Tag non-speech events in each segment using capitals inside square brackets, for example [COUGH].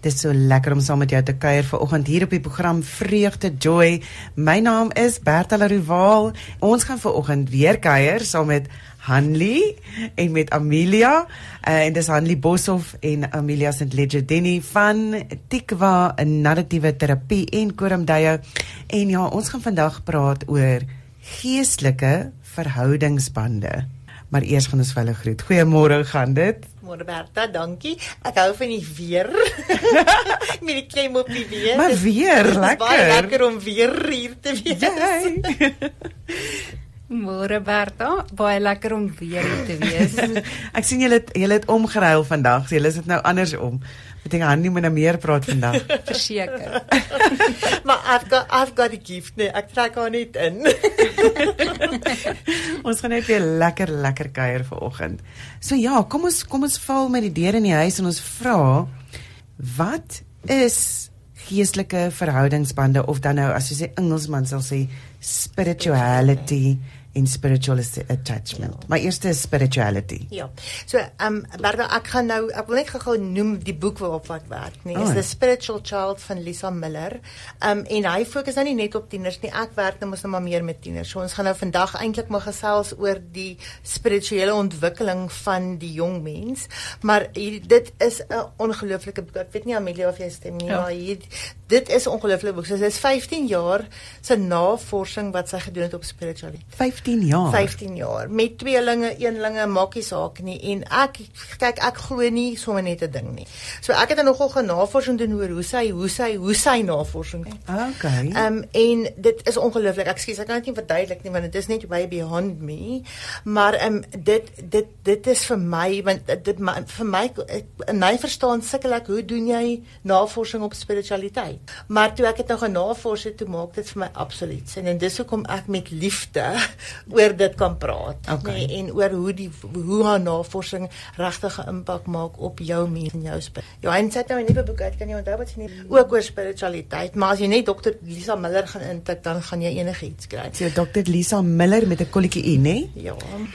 Dit is so lekker om saam met jou te kuier vanoggend hier op die program Vreugde Joy. My naam is Bertha Leroval. Ons gaan vanoggend weer kuier saam met Hanli en met Amelia. Uh, en dis Hanli Boshoff en Amelia St. Legendini van Tikwa, narratiewe terapie en Koramdeya. En ja, ons gaan vandag praat oor geestelike verhoudingsbande. Maar eers gaan ons vir hulle groet. Goeiemôre, gaan dit? Môre Bertha, dankie. Ek hou van die weer. [LAUGHS] Met die klem op die weer. Maar weer, Dit is lekker. [LAUGHS] Baie lekker om weer hier te wees. Môre Berta, baie lekker om weer hier te wees. [LAUGHS] Ek sien julle julle het omgeruil vandag. Julle is dit nou andersom. Ek dink Hanni moet nou meer praat vandag. [LAUGHS] Verseker. [LAUGHS] maar I've got I've got a gift. Nee, ek trek haar net in. [LAUGHS] ons gaan net weer lekker lekker kuier vanoggend. So ja, kom ons kom ons val met die deur in die huis en ons vra wat is geestelike verhoudingsbande of dan nou as jy sê Engelsman sal sê spirituality en spiritual attachment. My eerste is spirituality. ja. So, ehm um, Bertha, ek gaan nou ek wil net gou noem die boek waarop ek werk, nee. Oh, Is ja. The Spiritual Child van Lisa Miller. Ehm um, en hy fokus nou nie net op tieners nie. Ek werk nou mos nou maar meer met tieners. So ons gaan nou vandag eintlik maar gesels oor die spirituele ontwikkeling van die jong mens. Maar hier, dit is 'n ongelooflike boek. Ek weet nie Amelia of jy stem nie, Ja. maar hier dit is 'n ongelooflike boek. So dit is 15 jaar se navorsing wat sy gedoen het op spiritualiteit. 15 jaar. 15 jaar met tweelinge, eenlinge, maak nie saak nie en ek kyk ek glo nie sommer net 'n ding nie. So ek het dan nogal genavorsing doen oor hoe sy hoe sy hoe sy navorsing. Okay. Ehm um, en dit is ongelooflik. Ek skuis, ek kan dit nie verduidelik nie want dit is net way beyond me. Maar ehm um, dit dit dit is vir my want dit- my, vir my in my verstaan sukkel ek hoe doen jy navorsing op spiritualiteit? Maar toe ek dit nou genavors het, toe maak dit vir my absoluut sin en dis hoekom ek met liefde oor dit kan praat, Okay. nee, en oor hoe die hoe haar navorsing regtig 'n impak maak op jou mens en jou spirit. En sy het nou 'n nuwe boek uit, kan jy onthou wat sy nie ook oor spiritualiteit, maar as jy net dokter Lisa Miller gaan intik, dan gaan jy enigiets kry. So Dr. Lisa Miller met 'n kolletjie i, né? Ja.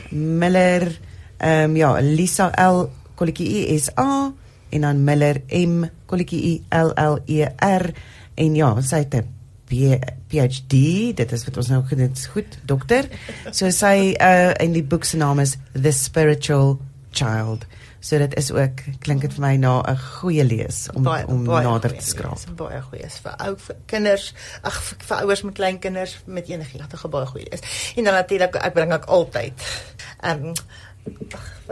Miller ehm um, ja, Lisa L kolletjie I S A en dan Miller M kolletjie I L L E R en ja, sy het 'n PhD, dit is wat ons nou gedink is goed, dokter. So sy uh en die boek se naam is The Spiritual Child. So dit is ook klink dit vir my na 'n goeie lees om om nader goeie te skraap. lees, Baie goeie is vir ou vir kinders, ag vir, vir ouers met klein kinders met enigiets, regtig 'n baie goeie is. En dan natuurlik ek bring ek altyd. Ehm um,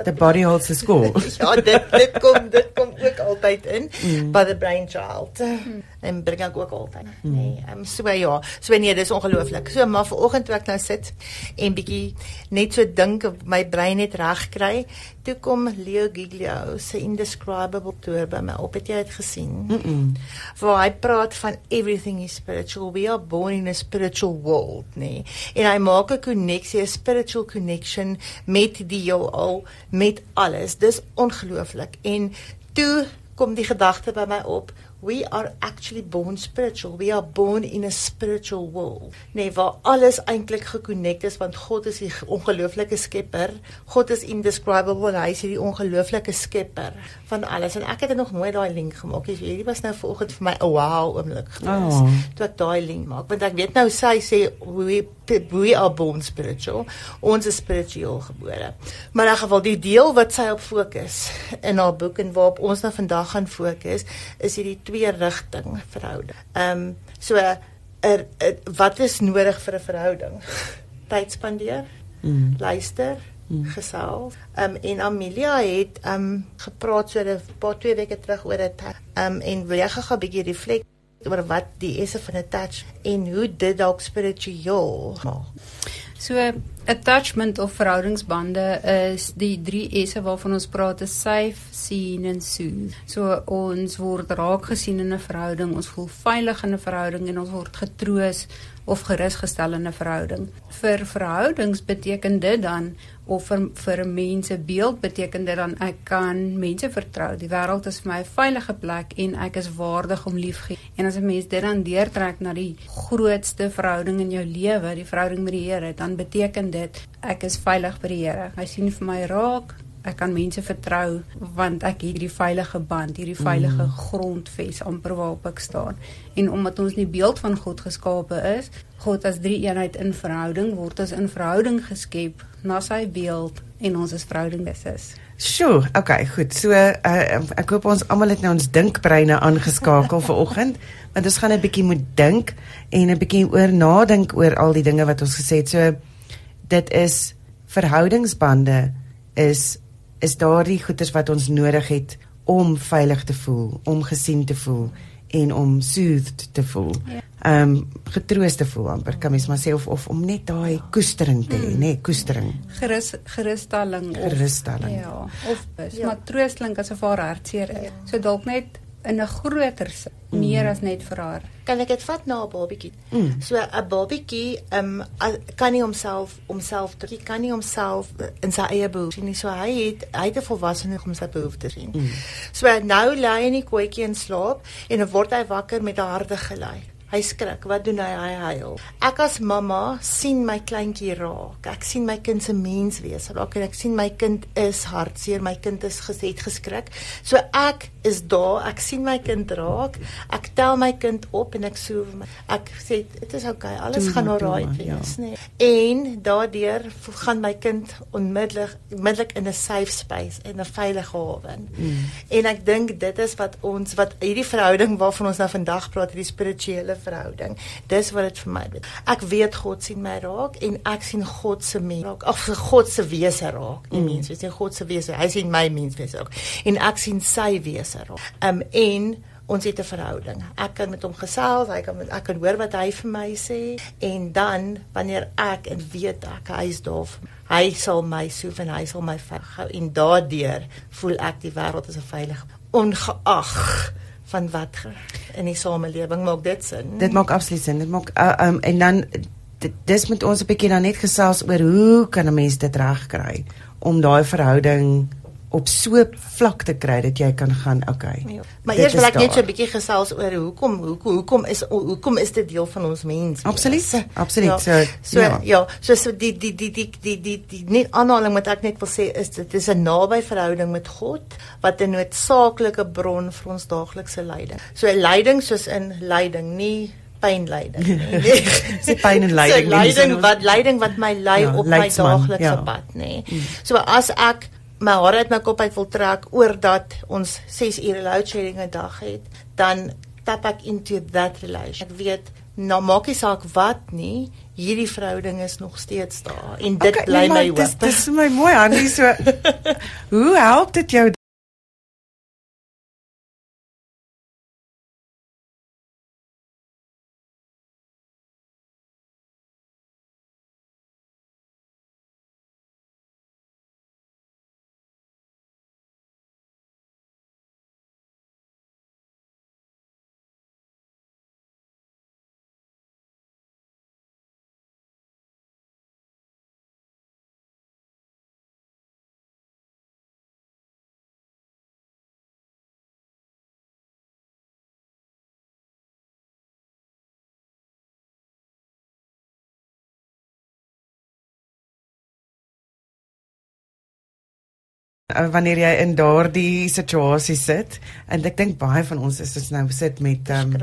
The Body Holds the Score. [LAUGHS] ja, dit dit kom dit kom ook altyd in mm. by the brain child. Mm. En bring ek ook altyd. Mm. Nee, ehm um, so ja, so nee, dis ongelooflik. So maar vanoggend toe ek nou sit en bietjie net so dink my brein net reg kry, toe kom Leo Giglio se indescribable tour by my op. Het jy dit gesien? Mm -mm. waar hy praat van everything is spiritual we are born in a spiritual world nee. en hy maak 'n koneksie 'n spiritual connection met die heelal met alles. Dis ongelooflik. En toe kom die gedagte by my op we are actually born spiritual. We are born in a spiritual world. Nee waar alles eintlik gekonnekt is want God is die ongelooflike skepper. God is indescribable. Hy is die ongelooflike skepper van alles. En ek het nog nooit daai link gemaak. Nie. So hierdie was nou vanoggend vir my 'n wow oomblik gewees Oh. toe ek daai link maak. Want ek weet nou sy sê we we are born spiritual. Ons is spiritueel gebore. Maar in 'n geval die deel wat sy op fokus in haar boek en waarop ons nou vandag gaan fokus is hierdie twee rigting verhouding ehm um, so er, er, wat is nodig vir 'n verhouding [LAUGHS] tyd spandeer Mm. luister gesels. Um en Amelia het um gepraat so 'n paar twee weke terug oor dit. Um en wil jy gou 'n bietjie reflek oor wat die esse van 'n touch en hoe dit dalk spiritueel maak. So attachment of verhoudingsbande is die drie S'e waarvan ons praat, is safe, seen en soothe. So ons word raak gesien in 'n verhouding, ons voel veilig in 'n verhouding en ons word getroos of gerusgestel in 'n verhouding. Vir verhoudings beteken dit dan of vir vir mense beeld beteken dit dan ek kan mense vertrou. Die wêreld is vir my 'n veilige plek en ek is waardig om liefgehad. En as 'n mens dit dan deurtrek na die grootste verhouding in jou lewe, die verhouding met die Here, dan beteken dit ek is veilig by die Here. Hy sien vir my raak ek kan mense vertrou want ek het hierdie veilige band, hierdie veilige mm. grondves amper waarop ek staan. En omdat ons nie beeld van God geskape is, God as drie eenheid in verhouding word ons in verhouding geskep na sy beeld en ons is verhouding dis is. Sjoe, okay, goed. So uh, ek hoop ons almal het nou ons dinkbreine aangeskakel vir oggend, want ons gaan 'n bietjie moet dink en 'n bietjie oor nadink oor al die dinge wat ons gesê het. So dit is verhoudingsbande is is daardie goeders wat ons nodig het om veilig te voel, om gesien te voel en om soothed te voel. Ja. Ehm um, getroos te voel amper kan mens maar sê of of om net daai koestering te hê, nê, koestering. Gerus gerusstelling of gerusstelling. Ja, of is ja. maar troostlink asof haar hartseer is. Ja. So dalk net in 'n groter sin, mm. meer as net vir haar. Kan ek dit vat na 'n babietjie? Mm. So 'n babietjie ehm um, kan nie homself homself druk, kan nie homself in sy eie behoeftes nie. So hy het hy het 'n volwassene om sy behoeftes te sien. Mm. So nou lê hy in die kootjie en slaap en dan word hy wakker met 'n harde gelei. Hy skrik. Wat doen hy? Hy huil. Ek as mamma sien my kleintjie raak. Ek sien my kind se mens wees raak en ek sien my kind is hartseer. My kind is geset geskrik. So ek is daar. Ek sien my kind raak. Ek tel my kind op en ek sê ek sê dit is oukei. Okay, alles gaan wees, ja. nee. En daardeur gaan my kind onmiddellik onmiddellik in 'n safe space en 'n veilige hawe. Mm. En ek dink dit is wat ons wat hierdie verhouding waarvan ons nou vandag praat, hierdie spirituele verhouding. Dis wat dit vir my is. Ek weet God sien my raak en ek sien God se mens raak. Ag God se wese raak. Nie mm. mens, jy sien God se wese. Hy sien my mens wese ook. En ek sien sy wese raak. Um en ons het 'n verhouding. Ek kan met hom gesels, hy kan met, ek kan hoor wat hy vir my sê en dan wanneer ek en weet ek hy is daar hy sal my soef en hy sal my veilig en daardeur voel ek die wêreld is 'n veilig ongeag van wat in die samelewing maak dit sin. Dit maak absoluut sin. Dit maak uh, um, en dan dis met ons 'n bietjie dan net gesels oor hoe kan 'n mens dit regkry om daai verhouding op so vlak te kry dat jy kan gaan okay. Ja. Maar eers wil ek net so 'n bietjie gesels oor hoekom hoekom hoekom is hoekom is dit deel van ons mens? Absoluut. Absoluut. Ja. So ja. ja, so so die die die die die die die nie aanhaling wat ek net wil sê is dit is 'n naby verhouding met God wat 'n noodsaaklike bron vir ons daaglikse lyding. So lyding soos in lyding, nie pynlyding nie. [LAUGHS] Dis pyn en lyding. So lyding wat lyding wat my lei ja, op my daaglikse ja. pad, nê. Nee. Mm. So as ek my hare uit my kop uit wil trek oor dat ons 6 ure load shedding 'n dag het, dan tap ek into that relation. Ek weet nou maak nie saak wat nie, hierdie verhouding is nog steeds daar en dit okay, bly nee, my hoop. Dis dis my mooi Annie so. [LAUGHS] hoe help dit jou Eh, wanneer jy in daardie situasie sit. En ek dink baie van ons is ons nou sit met um,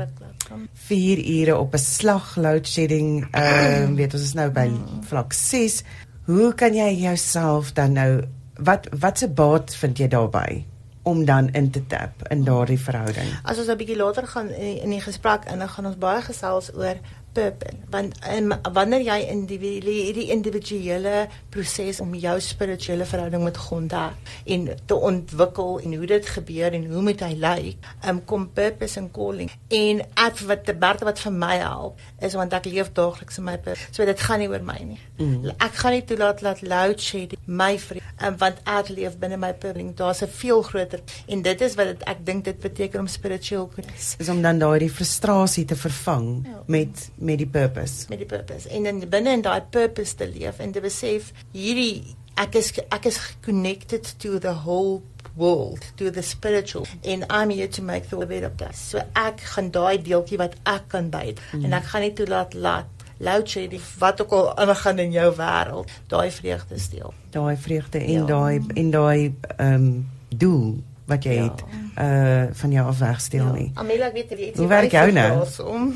4 ure op 'n slag load shedding ehm um, [CLEARS THROAT] weet ons is nou by mm. vlak 6 hoe kan jy jouself dan nou wat wat se baat vind jy daarbey om dan in te tap in daardie verhouding? As ons 'n bietjie later gaan in, in die gesprek en dan gaan ons baie gesels oor purpose. Want um, wanneer jy in die hierdie individuele proses om jou spirituele verhouding met God en te ontwikkel en hoe dit gebeur en hoe moet hy lyk um, kom purpose en calling. En at wat die Bertha wat vir my help is want ek leef daagliks in my purpose so dit gaan nie oor my nie. Mm. ek gaan nie toelaat laat loud shed my vriend um, want ek leef binne my purpose. Daar's 'n veel groter en dit is wat het, ek dink dit beteken om spiritueel te wees. Is om dan daai frustrasie te vervang ja. met met die purpose. Met die purpose. En dan binne in daai purpose te leef en te besef hierdie ek is ek is connected to the whole world to the spiritual and I'm here to make the better place. So ek gaan daai deeltjie wat ek kan by mm. en ek gaan nie toelaat laat load shedding, wat ook al aangaan in jou wêreld, daai vreugde steel. Daai vreugde en Ja. daai en daai ehm doel wat jy Ja. het uh van jou af wegsteel nie. Amela, ek weet jy iets Hoe werk jou nou? Om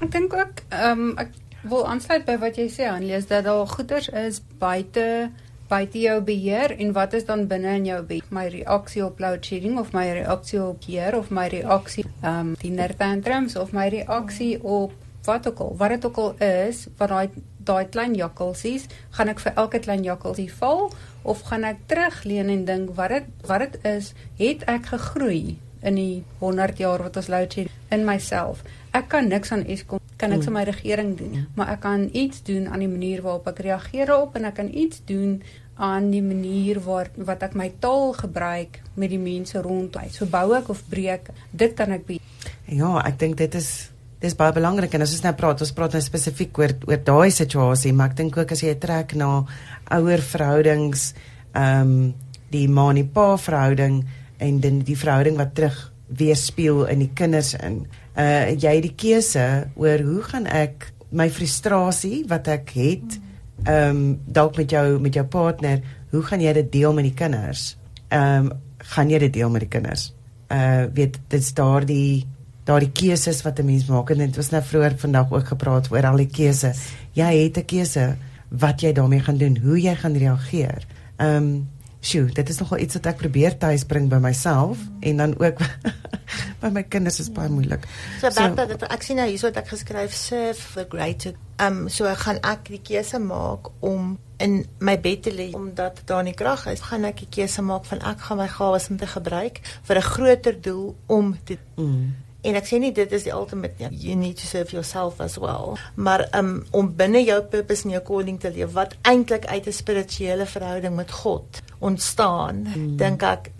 Ek dink ook ehm um, ek wil aansluit by wat jy sê Annelie, is dat daar goeders is buite buite jou beheer en wat is dan binne in jou beheer? My reaksie op load shedding of my reaksie op keer of my reaksie ehm um, tiener tantrums of my reaksie op wat ook al, wat dit ook al is, wat daai daai klein jakkalsies, gaan ek vir elke klein jakkalsie val of gaan ek terugleun en dink wat dit wat dit is, het ek gegroei in die 100 jaar wat ons load shedding in myself. Ek kan niks aan Eskom, kan niks aan my regering doen, maar ek kan iets doen aan die manier waarop ek reageer op en ek kan iets doen aan die manier waar wat ek my taal gebruik met die mense rondom. So bou ek of breek, dit kan ek be Ja, ek dink dit is dis baie belangrik en as ons nou praat, ons praat nou spesifiek oor oor daai situasie, maar ek dink ook as jy trek na ouer verhoudings, ehm um, die ma en pa verhouding en dan die verhouding wat terug weerspieël in die kinders in. Uh jy het die keuse oor hoe gaan ek my frustrasie wat ek het ehm um, dalk met jou met jou partner, hoe gaan jy dit deel met die kinders? Ehm um, gaan jy dit deel met die kinders? Uh weet dit's daardie daardie keuses wat 'n mens maak en dit was nou vroeër vandag ook gepraat oor al die keuse. Jy het 'n keuse wat jy daarmee gaan doen, hoe jy gaan reageer. Ehm um, sjoe, dit is nogal iets wat ek probeer tuisbring by myself en dan ook [LAUGHS] by my kinders is baie moeilik. So Bertha, dit ek sien nou hierso dat ek geskryf serve the greater. Um so gaan ek die keuse maak om in my bed te lê omdat daar nie krag is. Gaan ek die keuse maak van ek gaan my gawes om te gebruik vir 'n groter doel om te Mm. En ek sê nie dit is die ultimate nie. You need to serve yourself as well. Maar um om binne jou purpose en jou calling te leef wat eintlik uit 'n spirituele verhouding met God ontstaan, mm. dink ek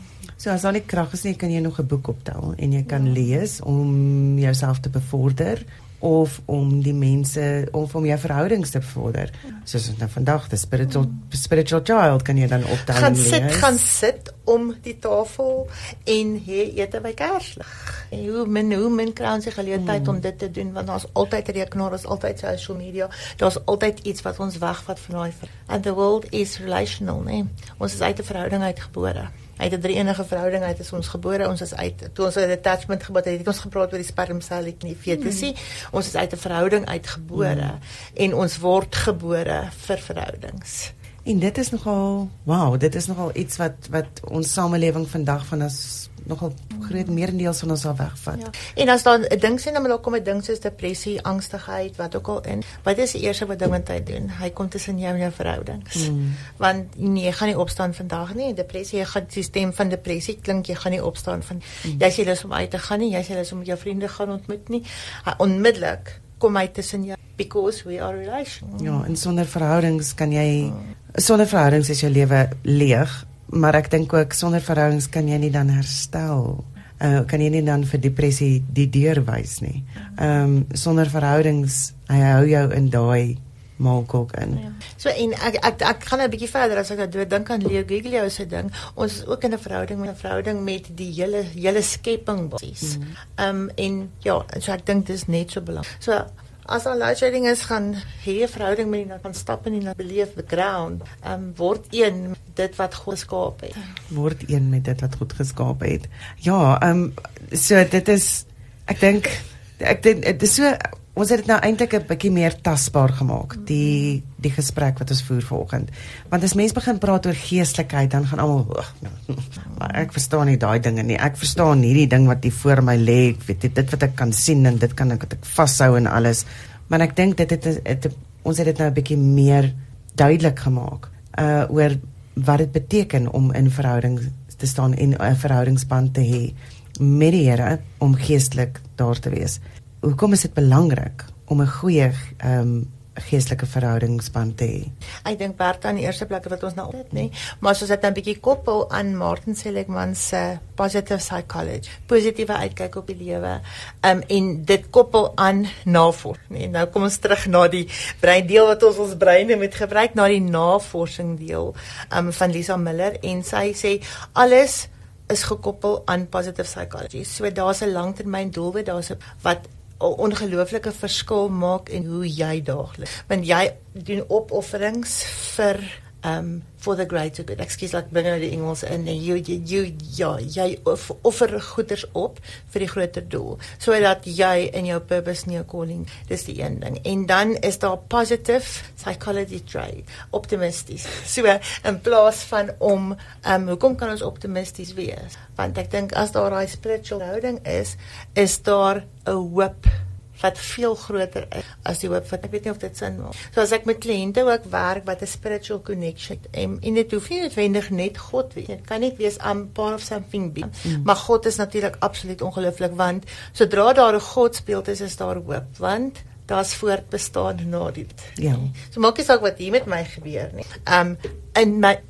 So as daar nie krag is nie, kan jy nog 'n boek optel en jy kan ja. lees om jouself te bevorder of om die mense of om jou verhoudings te bevorder. Soos ons nou vandag die spiritual spiritual child kan jy dan optel gaan sit gaan sit om die tafel en hê ete by kerslig. En hoe min hoe min kry ons die geleentheid hmm. om dit te doen want daar's altyd rekenaar, daar's altyd social media, daar's altyd iets wat ons wegvat van daai and the world is relational, né? Ons is uit 'n verhouding uitgebore. Uit 'n drie-enige verhouding uit is ons gebore. Ons is uit toe ons 'n attachment gebou het, het ons gepraat oor die spermsel en die fetusie. Hmm. Ons is uit 'n verhouding uitgebore hmm. en ons word gebore vir verhoudings. En dit is nogal wow, dit is nogal iets wat wat ons samelewing vandag van ons nogal groot meerendeels van ons al wegvat. Ja. En as dan 'n ding sien dan maar daar kom 'n ding soos depressie, angstigheid, wat ook al in. Wat is die eerste wat ding wat hy doen? Hy kom tussen jou en jou verhoudings. Mm. Want nee, jy gaan nie opstaan vandag nie. Depressie, jy gaan die stem van depressie klink jy gaan nie opstaan van Mm. jy sê lus om uit te gaan nie, jy sê lus om met jou vriende gaan ontmoet nie. Hy onmiddellik kom hy tussen jou because we are relational. Ja, en sonder verhoudings kan jy sonder verhoudings is jou lewe leeg, maar ek dink ook sonder verhoudings kan jy nie dan herstel. Uh kan jy nie dan vir depressie die deur wys nie. Ehm um, sonder verhoudings hy hou jou in daai maalkolk in. Ja. So en ek ek ek gaan nou 'n bietjie verder as ek nou dood dink aan Leo Giglio se ding. Ons is ook in 'n verhouding met 'n verhouding met die hele hele skepping basies. Ehm um, en ja, so ek dink dis net so belangrik. So as al load shedding is gaan hê 'n verhouding met die van stap in die beleef the ground. Ehm um, word een dit wat God geskaap het. Word een met dit wat God geskaap het. Ja, ehm um, so dit is ek dink ek dink dit is so ons het dit nou eintlik 'n bietjie meer tasbaar gemaak die die gesprek wat ons voer vanoggend. Want as mense begin praat oor geestelikheid dan gaan almal "Ag, [LAUGHS] maar ek verstaan nie daai dinge nie. Ek verstaan hierdie ding wat hier voor my lê. Weet dit, dit wat ek kan sien en dit kan ek wat ek vashou en alles. Maar ek dink dit het, het, het ons het dit nou 'n bietjie meer duidelik gemaak uh oor wat dit beteken om in verhouding te staan en 'n verhoudingsband te hê met die Here om geestelik daar te wees. Hoekom is dit belangrik om 'n goeie ehm um, geestelike verhoudingsband te hê? Ek dink Bertha in die eerste plek wat ons nou dit nê, maar as ons dit nou 'n bietjie koppel aan Martin Seligman se positive psychology, positiewe uitkyk op die lewe. Um en dit koppel aan navorsing, nê. Nou kom ons terug na die brein deel wat ons ons breine moet gebruik na die navorsing deel um van Lisa Miller en sy sê alles is gekoppel aan positive psychology. So daar's 'n langtermyn doelwit, daar's 'n wat 'n ongelooflike verskil maak in hoe jy daagliks. Want jy doen opofferings vir um for the greater good. Excuse like bring nou die Engels in jy jy jy ja, jy offer goeders op vir die groter doel sodat jy in jou purpose nie 'n calling. Dis die een ding. En dan is daar positive psychology trade, optimisties. [LAUGHS] So in plaas van om um hoekom kan ons optimisties wees? Want ek dink as daar daai spiritual houding is, is daar 'n hoop wat veel groter is as die hoop wat ek weet nie of dit sin maak. So as ek met kliënte ook werk wat 'n spiritual connection en en dit hoef nie noodwendig net God wees. Dit kan net wees am part of something big. Mm. Maar God is natuurlik absoluut ongelooflik want sodra daar 'n God speel is is daar hoop want daar's voortbestaan na dit. Ja. So maak nie saak wat hier met my gebeur nie. Um in my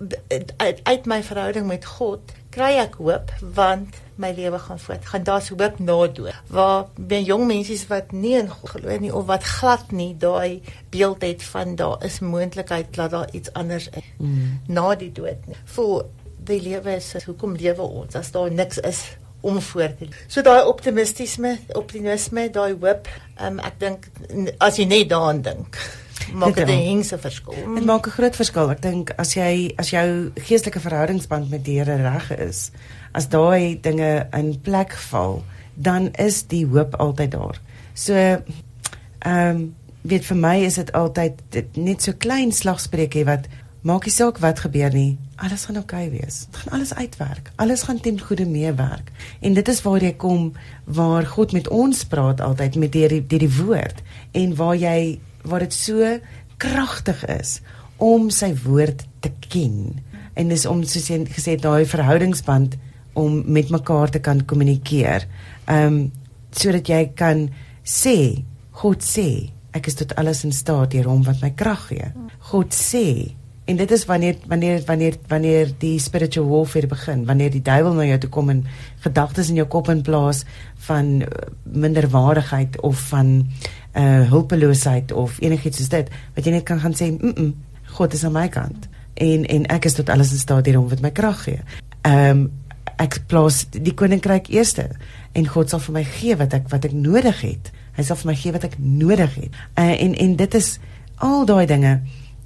uit, uit my verhouding met God kry ek hoop want my lewe gaan voort. Gaan daar's hoop na dood. Waar baie jong mense wat nie in God glo nie of wat glad nie daai beeld het van daar is moontlikheid dat daar iets anders is mm. na die dood nie. Voel die lewe is hoekom lewe ons as daar niks is om voort te. So daai optimisme, optimisme, daai hoop, um, ek dink as jy net daaraan dink maak dit 'n hengse verskil. Dit maak 'n groot verskil. Ek dink as jy as jou geestelike verhoudingsband met die Here reg is, as daai dinge in plek val, dan is die hoop altyd daar. So ehm um, weet vir my is dit altyd dit net so klein slagspreekie wat maak nie saak wat gebeur nie. Alles gaan oukei okay wees. Dit gaan alles uitwerk. Alles gaan ten goeie meewerk. En dit is waar jy kom waar God met ons praat altyd met deur die, die, die woord en waar jy waar dit so kragtig is om sy woord te ken en dis om soos jy gesê het daai verhoudingsband om met mekaar te kan kommunikeer. Ehm um, sodat jy kan sê God sê ek is tot alles in staat deur hom wat my krag gee. God sê en dit is wanneer wanneer wanneer wanneer die spiritual warfare begin, wanneer die duiwel na jou toe kom en gedagtes in jou kop in plaas van eh, minderwaardigheid of van uh hulpeloosheid of enigiets soos dit wat jy net kan gaan sê mm, -mm God is aan my kant en en ek is tot alles in staat hierom wat my krag gee. Ehm um, ek plaas die koninkryk eerste en God sal vir my gee wat ek wat ek nodig het. Hy sal vir my gee wat ek nodig het. Uh, en en dit is al daai dinge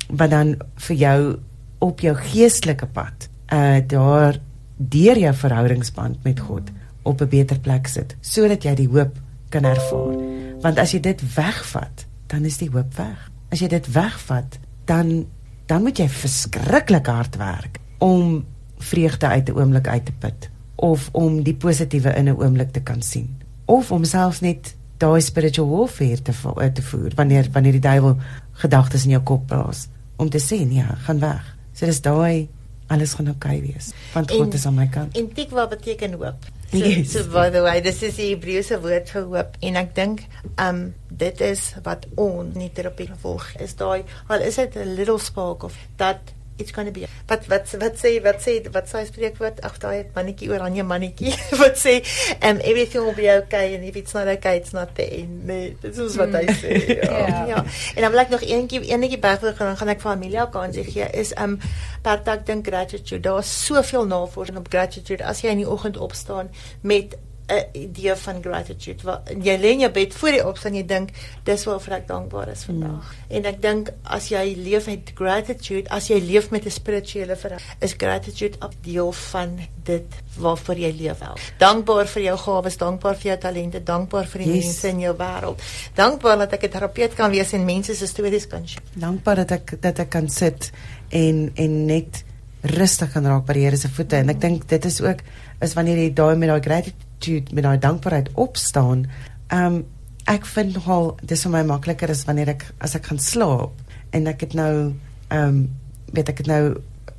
wat dan vir jou op jou geestelike pad uh daar deur jou verhoudingsband met God op 'n beter plek sit sodat jy die hoop kan ervaar. Want as jy dit wegvat, dan is die hoop weg. As jy dit wegvat, dan dan moet jy verskriklik hard werk om vreugde uit 'n oomblik uit te put of om die positiewe in 'n oomblik te kan sien of om selfs net daai spiritual warfare te te voer wanneer wanneer die duiwel gedagtes in jou kop plaas om te sê nee, gaan weg. So dis daai alles gaan oukei okay wees want God is aan my kant. En tikwa beteken hoop. So, yes. so by the way, this is die Hebreëse woord vir hoop en ek dink um dit is wat ons in terapie volg is daai al is dit 'n little spark of that it's going to be wat wat wat sê wat sê wat sê spreekwoord ag daai mannetjie oranje mannetjie [LAUGHS] wat sê um everything will be okay and if it's not okay it's not there nee dit is wat hy sê ja. Yeah. [LAUGHS] ja. En dan wil ek nog eenetjie enetjie byvoeg gaan gaan ek familie kansie gee is um per dag dink gratitude. Daar's soveel navorsing op gratitude. As jy in die oggend opstaan met 'n idee van gratitude. Wat jy lê in jou bed voor jy opstaan, jy dink dis waarvoor ek dankbaar is vandag. Mm. En ek dink as jy leef met gratitude, as jy leef met 'n spirituele verhouding, is gratitude 'n deel van dit waarvoor jy leef wel. Dankbaar vir jou gawes, dankbaar vir jou talente, dankbaar vir die yes. mense in jou wêreld. Dankbaar dat ek 'n terapeut kan wees en mense se stories kan deel. Dankbaar dat ek dat ek kan sit en en net rustig kan raak by die Here se voete en ek dink dit is ook is wanneer jy daai met daai gratitude met daai dankbaarheid opstaan. Um, ek vind nogal dis vir my makliker as wanneer ek as ek gaan slaap en ek het nou um, weet ek het nou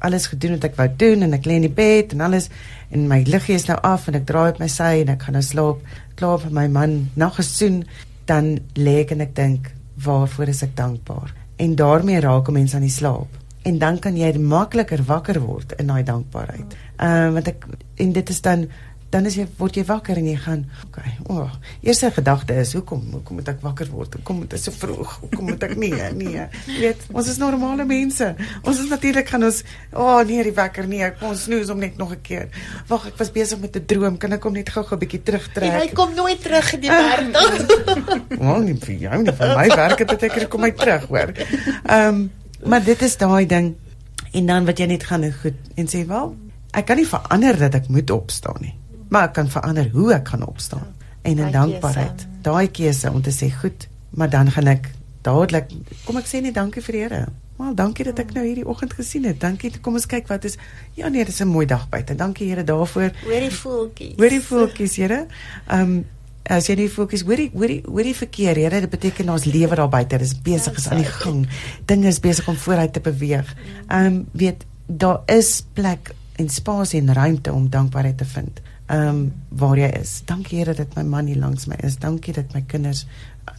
alles gedoen wat ek wou doen en ek lê in die bed en alles en my liggie is nou af en ek draai op my sy en ek gaan nou slaap. Klaar vir my man na gesoen dan lê ek en ek dink waarvoor is ek dankbaar? En daarmee raak 'n mens aan die slaap en dan kan jy makliker wakker word in daai dankbaarheid. Ehm uh, want ek en dit is dan dan is jy word jy wakker en jy gaan okay. O, oh, eerste gedagte is hoekom hoekom moet ek wakker word? Hoekom moet dit so vroeg? Hoekom moet ek nie? Nee. Jy weet, ons is normale mense. Ons is natuurlik gaan ons o oh, nee, die wekker nee, ek ons snoes om net nog 'n keer. Wag, ek was besig met 'n droom. Kan ek hom net gou-gou 'n bietjie terugtrek? En hy kom nooit terug in die wêreld. [LAUGHS] Wel, nie vir jou nie, vir my werk het dit ek kom my terug, hoor. Ehm, um, maar dit is daai ding en dan wat jy net gaan goed en sê, "Wel, ek kan nie verander dat ek moet opstaan nie, maar ek kan verander hoe ek gaan opstaan." En in dankbaarheid, daai keuse om te sê, "Goed, maar dan gaan ek dadelik kom ek sê net dankie vir die Here." Wel, dankie dat ek nou hierdie oggend gesien het. Dankie. Kom ons kyk wat is. Ja nee, dit is 'n mooi dag buite. Dankie Here daarvoor. Hoorie voeltjies. Hoorie voeltjies, Here. Ehm um, as jy nie fokus hoorie hoorie hoorie verkeer Here dit beteken ons lewe daar buite is besig is aan die gang dinge is besig om vooruit te beweeg ehm um, weet daar is plek en spasie en ruimte om dankbaarheid te vind ehm um, waar jy is dankie Here dat my man hier langs my is dankie dat my kinders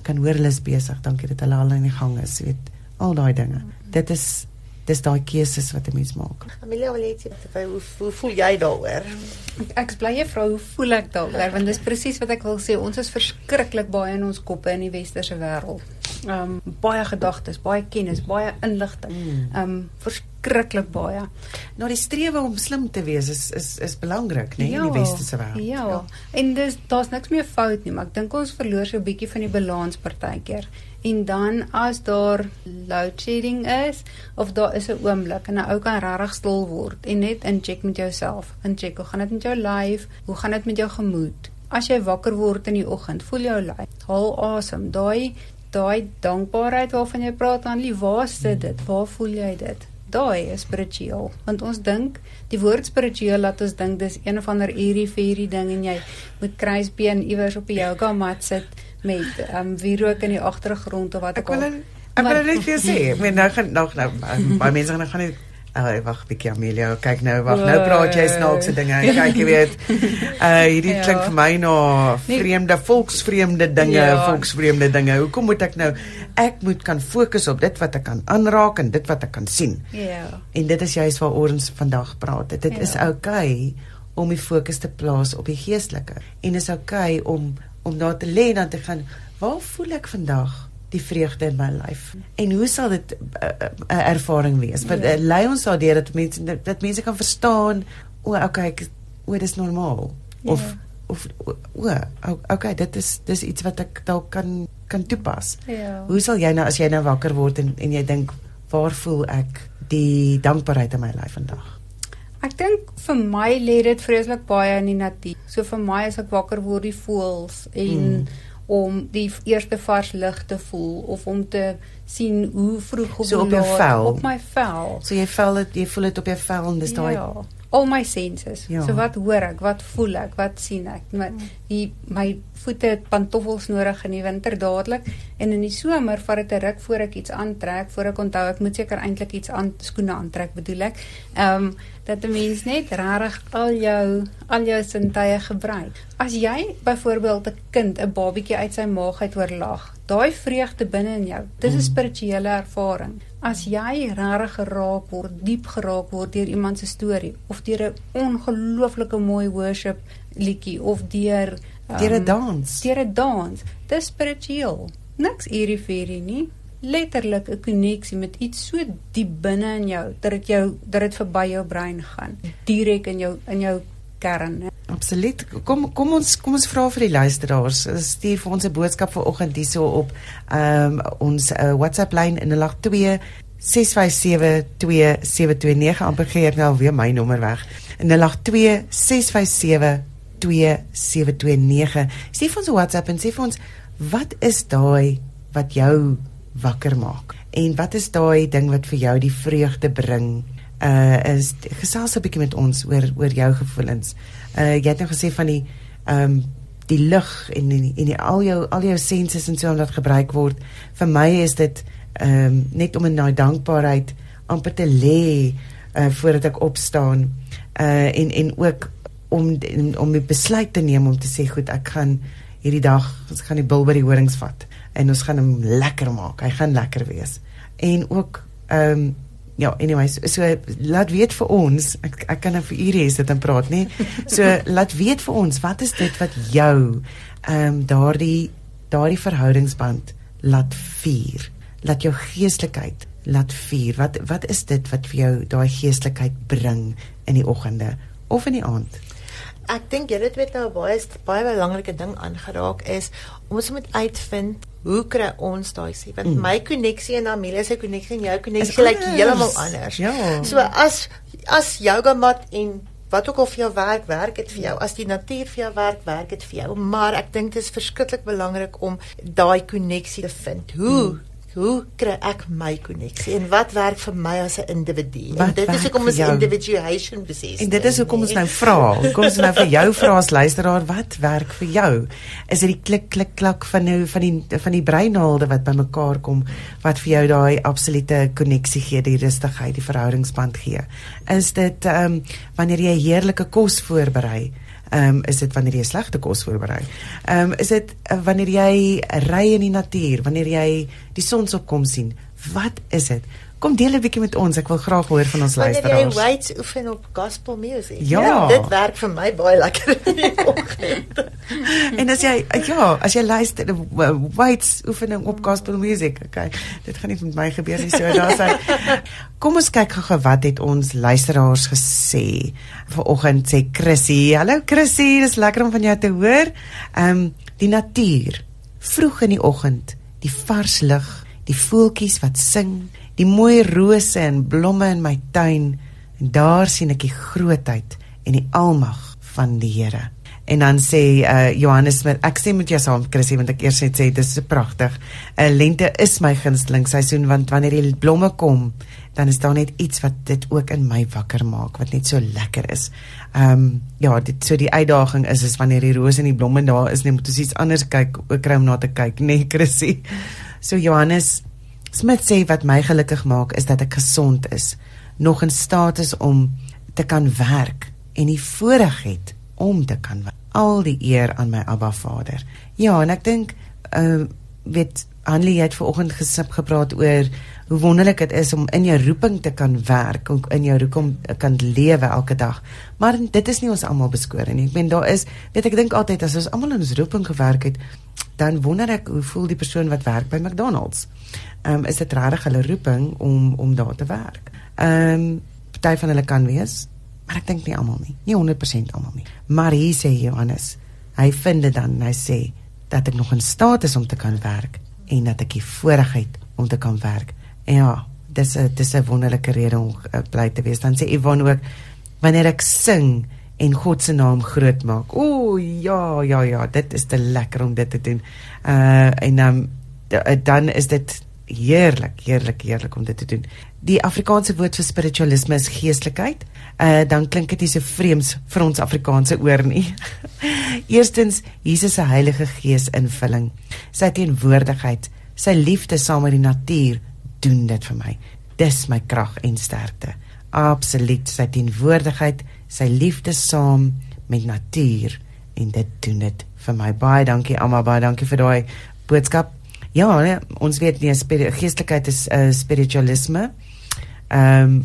kan hoor hulle is besig dankie dat hulle al in die gang is weet al daai dinge dit is dis daai keuses wat 'n mens maak. Amelia wil net sê hoe, hoe voel jy daaroor? Ek bly jy vra hoe voel ek daaroor want dis presies wat ek wil sê ons is verskriklik baie in ons koppe in die westerse wêreld. Ehm um, baie gedagtes, baie kennis, baie inligting. Hmm. Ehm um, verskriklik baie. Nou die strewe om slim te wees is is is belangrik, né, nee, ja, in die westerse wêreld. Ja. ja. En dis daar's niks meer fout nie, maar ek dink ons verloor so 'n bietjie van die balans partykeer. En dan as daar load shedding is of daar is 'n oomblik en 'n ou kan regtig stil word en net incheck met jouself. Incheck, hoe gaan dit met jou lyf? Hoe gaan dit met jou gemoed? As jy wakker word in die oggend, voel jou lyf. Haal asem. Daai daai dankbaarheid waarvan jy praat, dan lief, waar sit dit? Waar voel jy dit? Daai is spiritueel. Want ons dink die woord spiritueel laat ons dink dis een of ander eerie fairy ding en jy moet kruisbeen iewers op die yoga mat sit met ehm um, wierook in die agtergrond of wat ek wil ek wil net vir sê ek meen nou gaan nog nou baie mense gaan gaan nie Ag, wag, bietjie Amelia, kyk nou, wag, nou praat jy snaakse dinge. [LAUGHS] Kyk, jy weet. Uh hierdie ja. klink vir my na nee. vreemde volksvreemde dinge, ja. volksvreemde dinge. Hoekom moet ek nou ek moet kan fokus op dit wat ek kan aanraak en dit wat ek kan sien. Ja. En dit is juist waar ons vandag praat. Dit ja. is oukei okay om die fokus te plaas op die geestelike. En is oukei okay om om daar te lê en dan te gaan, waar voel ek vandag die vreugde in my lyf? En hoe sal dit 'n uh, uh, ervaring wees? Want uh, lei ons daardeur dat mense dat mense kan verstaan, o, okay, ek, o, dis normaal. Ja. Of of o, okay, dit is dis iets wat ek dalk kan kan toepas. Ja. Hoe sal jy nou as jy nou wakker word en en jy dink, waar voel ek die dankbaarheid in my lyf vandag? Ek dink vir my lê dit vreeslik baie in die natuur. So vir my as ek wakker word, die voels en mm. om die eerste vars lug te voel of om te sien hoe vroeg so op jou vel. Op my vel. So jy vel dit, jy voel dit op jou vel en dis daai Ja. Al my senses. Ja. So wat hoor ek? Wat voel ek? Wat sien ek? My die my voete het pantoffels nodig in die winter dadelik en in die somer vat dit 'n ruk voor ek iets aantrek, voor ek onthou ek moet seker eintlik iets aan skoene aantrek bedoel ek. Ehm um, dat 'n mens net regtig al jou al jou sintuie gebruik. As jy byvoorbeeld 'n kind, 'n babietjie uit sy maag uit oorlag, daai vreugde binne in jou, dis 'n mm. spirituele ervaring. As jy regtig geraak word, diep geraak word deur iemand se storie of deur 'n ongelooflike mooi worship liedjie of deur um, deur 'n dans. Deur 'n dans. Dis spiritueel. Niks eerie ferie nie letterlik 'n koneksie met iets so diep binne in jou dat dit jou dat dit verby jou brein gaan direk in jou in jou kern. Absoluut. Kom kom ons kom ons vra vir die luisteraars. Stuur vir ons 'n boodskap vanoggend hierso op ehm um, ons uh, WhatsApp lyn in 082 6572729 amper gee ek nou weer my nommer weg. In 082 6572729. Stuur vir ons 'n WhatsApp en sê vir ons wat is daai wat jou wakker maak. En wat is daai ding wat vir jou die vreugde bring? Uh is gesels 'n bietjie met ons oor oor jou gevoelens. Uh jy het nou gesê van die ehm um, die lig en en, en die, al jou al jou senses en so wat gebruik word. Vir my is dit ehm um, net om in daai dankbaarheid amper te lê uh voordat ek opstaan. Uh en en ook om om die besluit te neem om te sê goed, ek gaan hierdie dag, ek gaan die bil by die horings vat en ons gaan hom lekker maak. Hy gaan lekker wees. En ook ehm um, ja, anyways, so laat weet vir ons. Ek ek kan nou vir ure hier sit en praat, nê. So [LAUGHS] laat weet vir ons, wat is dit wat jou ehm um, daardie daardie verhoudingsband laat vier? Laat jou geestelikheid laat vier. Wat wat is dit wat vir jou daai geestelikheid bring in die oggende of in die aand? Ek dink julle het nou 'n baie baie belangrike ding aangeraak is ons moet uitvind hoe kry ons daai sê want mm. my koneksie en Amelia se koneksie en jou koneksie lyk like heeltemal anders. Ja. So as as yoga mat en wat ook al vir jou werk, werk dit vir jou. As die natuur vir jou werk, werk dit vir jou. Maar ek dink dit is verskriklik belangrik om daai koneksie te vind. Hoe mm hoe kry ek my koneksie en wat werk vir my as 'n individu? En dit is hoekom ons individuation besig. En dit is hoekom ons nou vra. Hoekom ons nou vir jou vra as luisteraar wat werk vir jou? Is dit die klik klik klak van nou van die van die breinhaalde wat bymekaar kom wat vir jou daai absolute koneksie gee, die rustigheid, die verhoudingsband gee? Is dit ehm um, wanneer jy heerlike kos voorberei? Ehm um, is dit wanneer jy slegte kos voorberei? Ehm um, is dit uh, wanneer jy ry in die natuur, wanneer jy die sonsopkom sien? Wat is dit? Kom deel 'n bietjie met ons. Ek wil graag hoor van ons luisteraars. Wanneer jy weights oefen op gospel music. Ja. ja dit werk vir my baie lekker. [LAUGHS] [LAUGHS] en as jy ja, as jy luister uh, weights oefening op gospel music, okay. Dit gaan nie met my gebeur nie so daar sê. [LAUGHS] Kom ons kyk gou wat het ons luisteraars gesê. Vanoggend sê Chrissy, "Hallo Chrissy, dis lekker om van jou te hoor." Ehm um, die natuur, vroeg in die oggend, die vars lug, die voeltjies wat sing die mooi rose en blomme in my tuin en daar sien ek die grootheid en die almag van die Here. En dan sê uh, Johannes met ek sê met jou saam Chrissy want ek eers net sê dis so pragtig. 'n uh, Lente is my gunsteling seisoen want wanneer die blomme kom, dan is daar net iets wat dit ook in my wakker maak wat net so lekker is. Ehm um, ja, dit so die uitdaging is is wanneer die rose en die blomme daar is, net moet ons iets anders kyk, ook kry om na te kyk, nê nee, Chrissy. So Johannes Smit sê wat my gelukkig maak is dat ek gesond is, nog in staat is om te kan werk en die voorreg het om te kan werk. Al die eer aan my Abba Vader. Ja, en ek dink uh weet Anlie het vanoggend gesip gepraat oor hoe wonderlik dit is om in jou roeping te kan werk, om in jou roeping kan lewe elke dag. Maar dit is nie ons almal beskore nie. Ek meen daar is, weet ek dink altyd as ons almal in ons roeping gewerk het, dan wonder ek hoe voel die persoon wat werk by McDonald's um, is dit regtig hulle roeping om om daar te werk. Ehm um, party van hulle kan wees, maar ek dink nie almal nie. Nie 100% almal nie. Maar hier sê Johannes, hy vind dit dan, hy sê dat ek nog in staat is om te kan werk en dat ek die voorreg het om te kan werk. En ja, dis 'n dis 'n wonderlike rede om uh, bly te wees. Dan sê Yvonne ook wanneer ek sing en God se naam groot maak. O ja, ja, ja, dit is te lekker om dit te doen. Uh en um, dan is dit heerlik, heerlik, heerlik om dit te doen. Die Afrikaanse woord vir spiritualisme is geestelikheid. Uh dan klink dit nie so vreemds vir ons Afrikaanse oor nie. [LAUGHS] Eerstens Jesus se Heilige Gees invulling. Sy teenwoordigheid, sy liefde saam met die natuur doen dit vir my. Dis my krag en sterkte. Absoluut sy teenwoordigheid, sy liefde saam met natuur en dit doen dit vir my. Baie dankie Alma, baie dankie vir daai boodskap. Ja, nee, ons weet nie geestelikheid is uh, spiritualisme. Ehm um,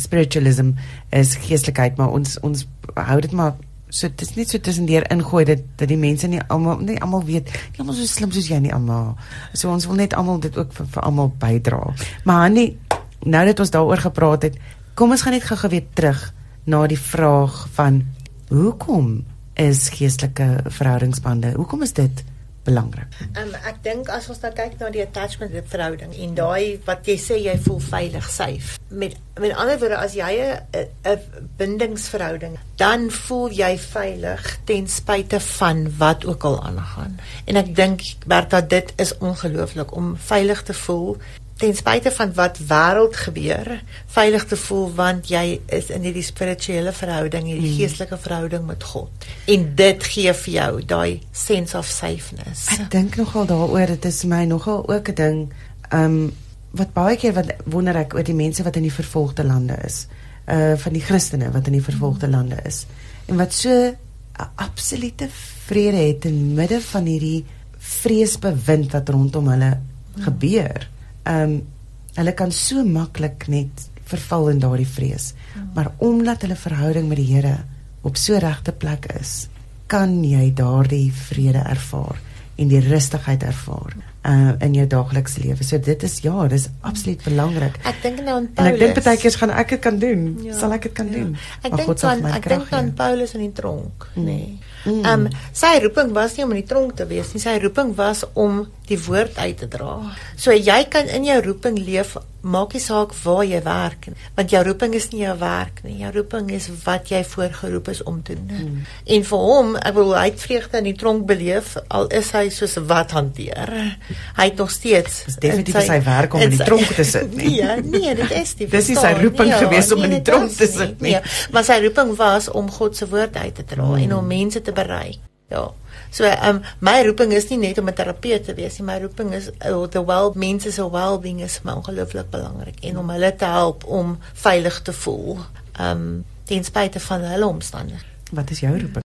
spiritualism is geestelikheid, maar ons ons hou dit maar so dit is nie so tussen deur ingooi dat dat die mense nie almal nie almal weet nie almal so slim soos jy nie almal. So ons wil net almal dit ook vir, vir almal bydra. Maar nee, nou dat ons daaroor gepraat het, kom ons gaan net gou-gou weer terug na die vraag van hoekom is geestelike verhoudingsbande? Hoekom is dit belangrik. Um, ek dink as ons nou kyk na die attachment verhouding en daai wat jy sê jy voel veilig, safe. Met met ander woorde as jy 'n bindingsverhouding, dan voel jy veilig ten spyte van wat ook al aangaan. En ek dink Bertha dit is ongelooflik om veilig te voel ten spyte van wat wêreld gebeur, veilig te voel want jy is in hierdie spirituele verhouding, hierdie mm. geestelike verhouding met God. En dit gee vir jou daai sense of safeness. Ek dink nogal daaroor, dit is my nogal ook 'n ding, ehm um, wat baie keer wat wonder ek oor die mense wat in die vervolgde lande is, uh van die Christene wat in die vervolgde lande is. En wat so 'n absolute vrede het in midde van hierdie vreesbewind wat rondom hulle gebeur ehm um, hulle kan so maklik net verval in daardie vrees. Maar omdat hulle verhouding met die Here op so regte plek is, kan jy daardie vrede ervaar en die rustigheid ervaar uh in jou daaglikse lewe. So dit is ja, dis absoluut belangrik. Ek dink nou aan En Paulus. ek dink baie keer gaan ek dit kan doen. Ja, Sal ek dit kan ja. doen? Ek dink aan ek dink aan. Paulus in die tronk, nê. Nee. Mm. Ehm sy roeping was nie om in die tronk te wees nie. Sy roeping was om die woord uit te dra. So jy kan in jou roeping leef, maak nie saak waar jy werk nie, want jou roeping is nie jou werk nie. Jou roeping is wat jy voorgeroep is om te doen. Mm. En vir hom, ek wil hy het vreugde in die tronk beleef al is hy soos wat hanteer. Hy het nog steeds Dis definitief in sy werk om in die sy- tronk te sit, [LAUGHS] nie? Nee, nee, dit is nie. [LAUGHS] Dis nie sy roeping nee, gewees om in die tronk is te sit nie. Nee, maar sy roeping was om God se woord uit te dra Mm. en om mense te bereik. Ja. So um my roeping is nie net om 'n terapeut te wees nie. My roeping is uh, the well mense se well-being is my ongelooflik belangrik en om hulle te help om veilig te voel. Um ten spyte van hulle omstandighede. Wat is jou roeping?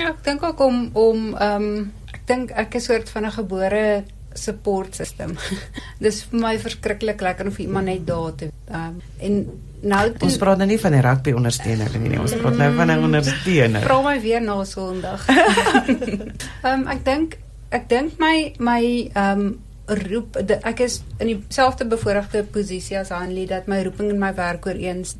Ja. Ek dink ook om om ehm um, ek dink ek is soort van 'n gebore support system. [LAUGHS] Dis vir my verskriklik lekker om vir iemand net daar te ehm um, en nou toe Ons praat nou nie van 'n rugby ondersteuner nie, ons praat nou van 'n ondersteuner. vra my weer na Sondag. [LAUGHS] Ehm um, ek dink ek dink my my ehm um, roep de, ek is in dieselfde bevoordeelde posisie as Hanlie dat my roeping en my werk ooreens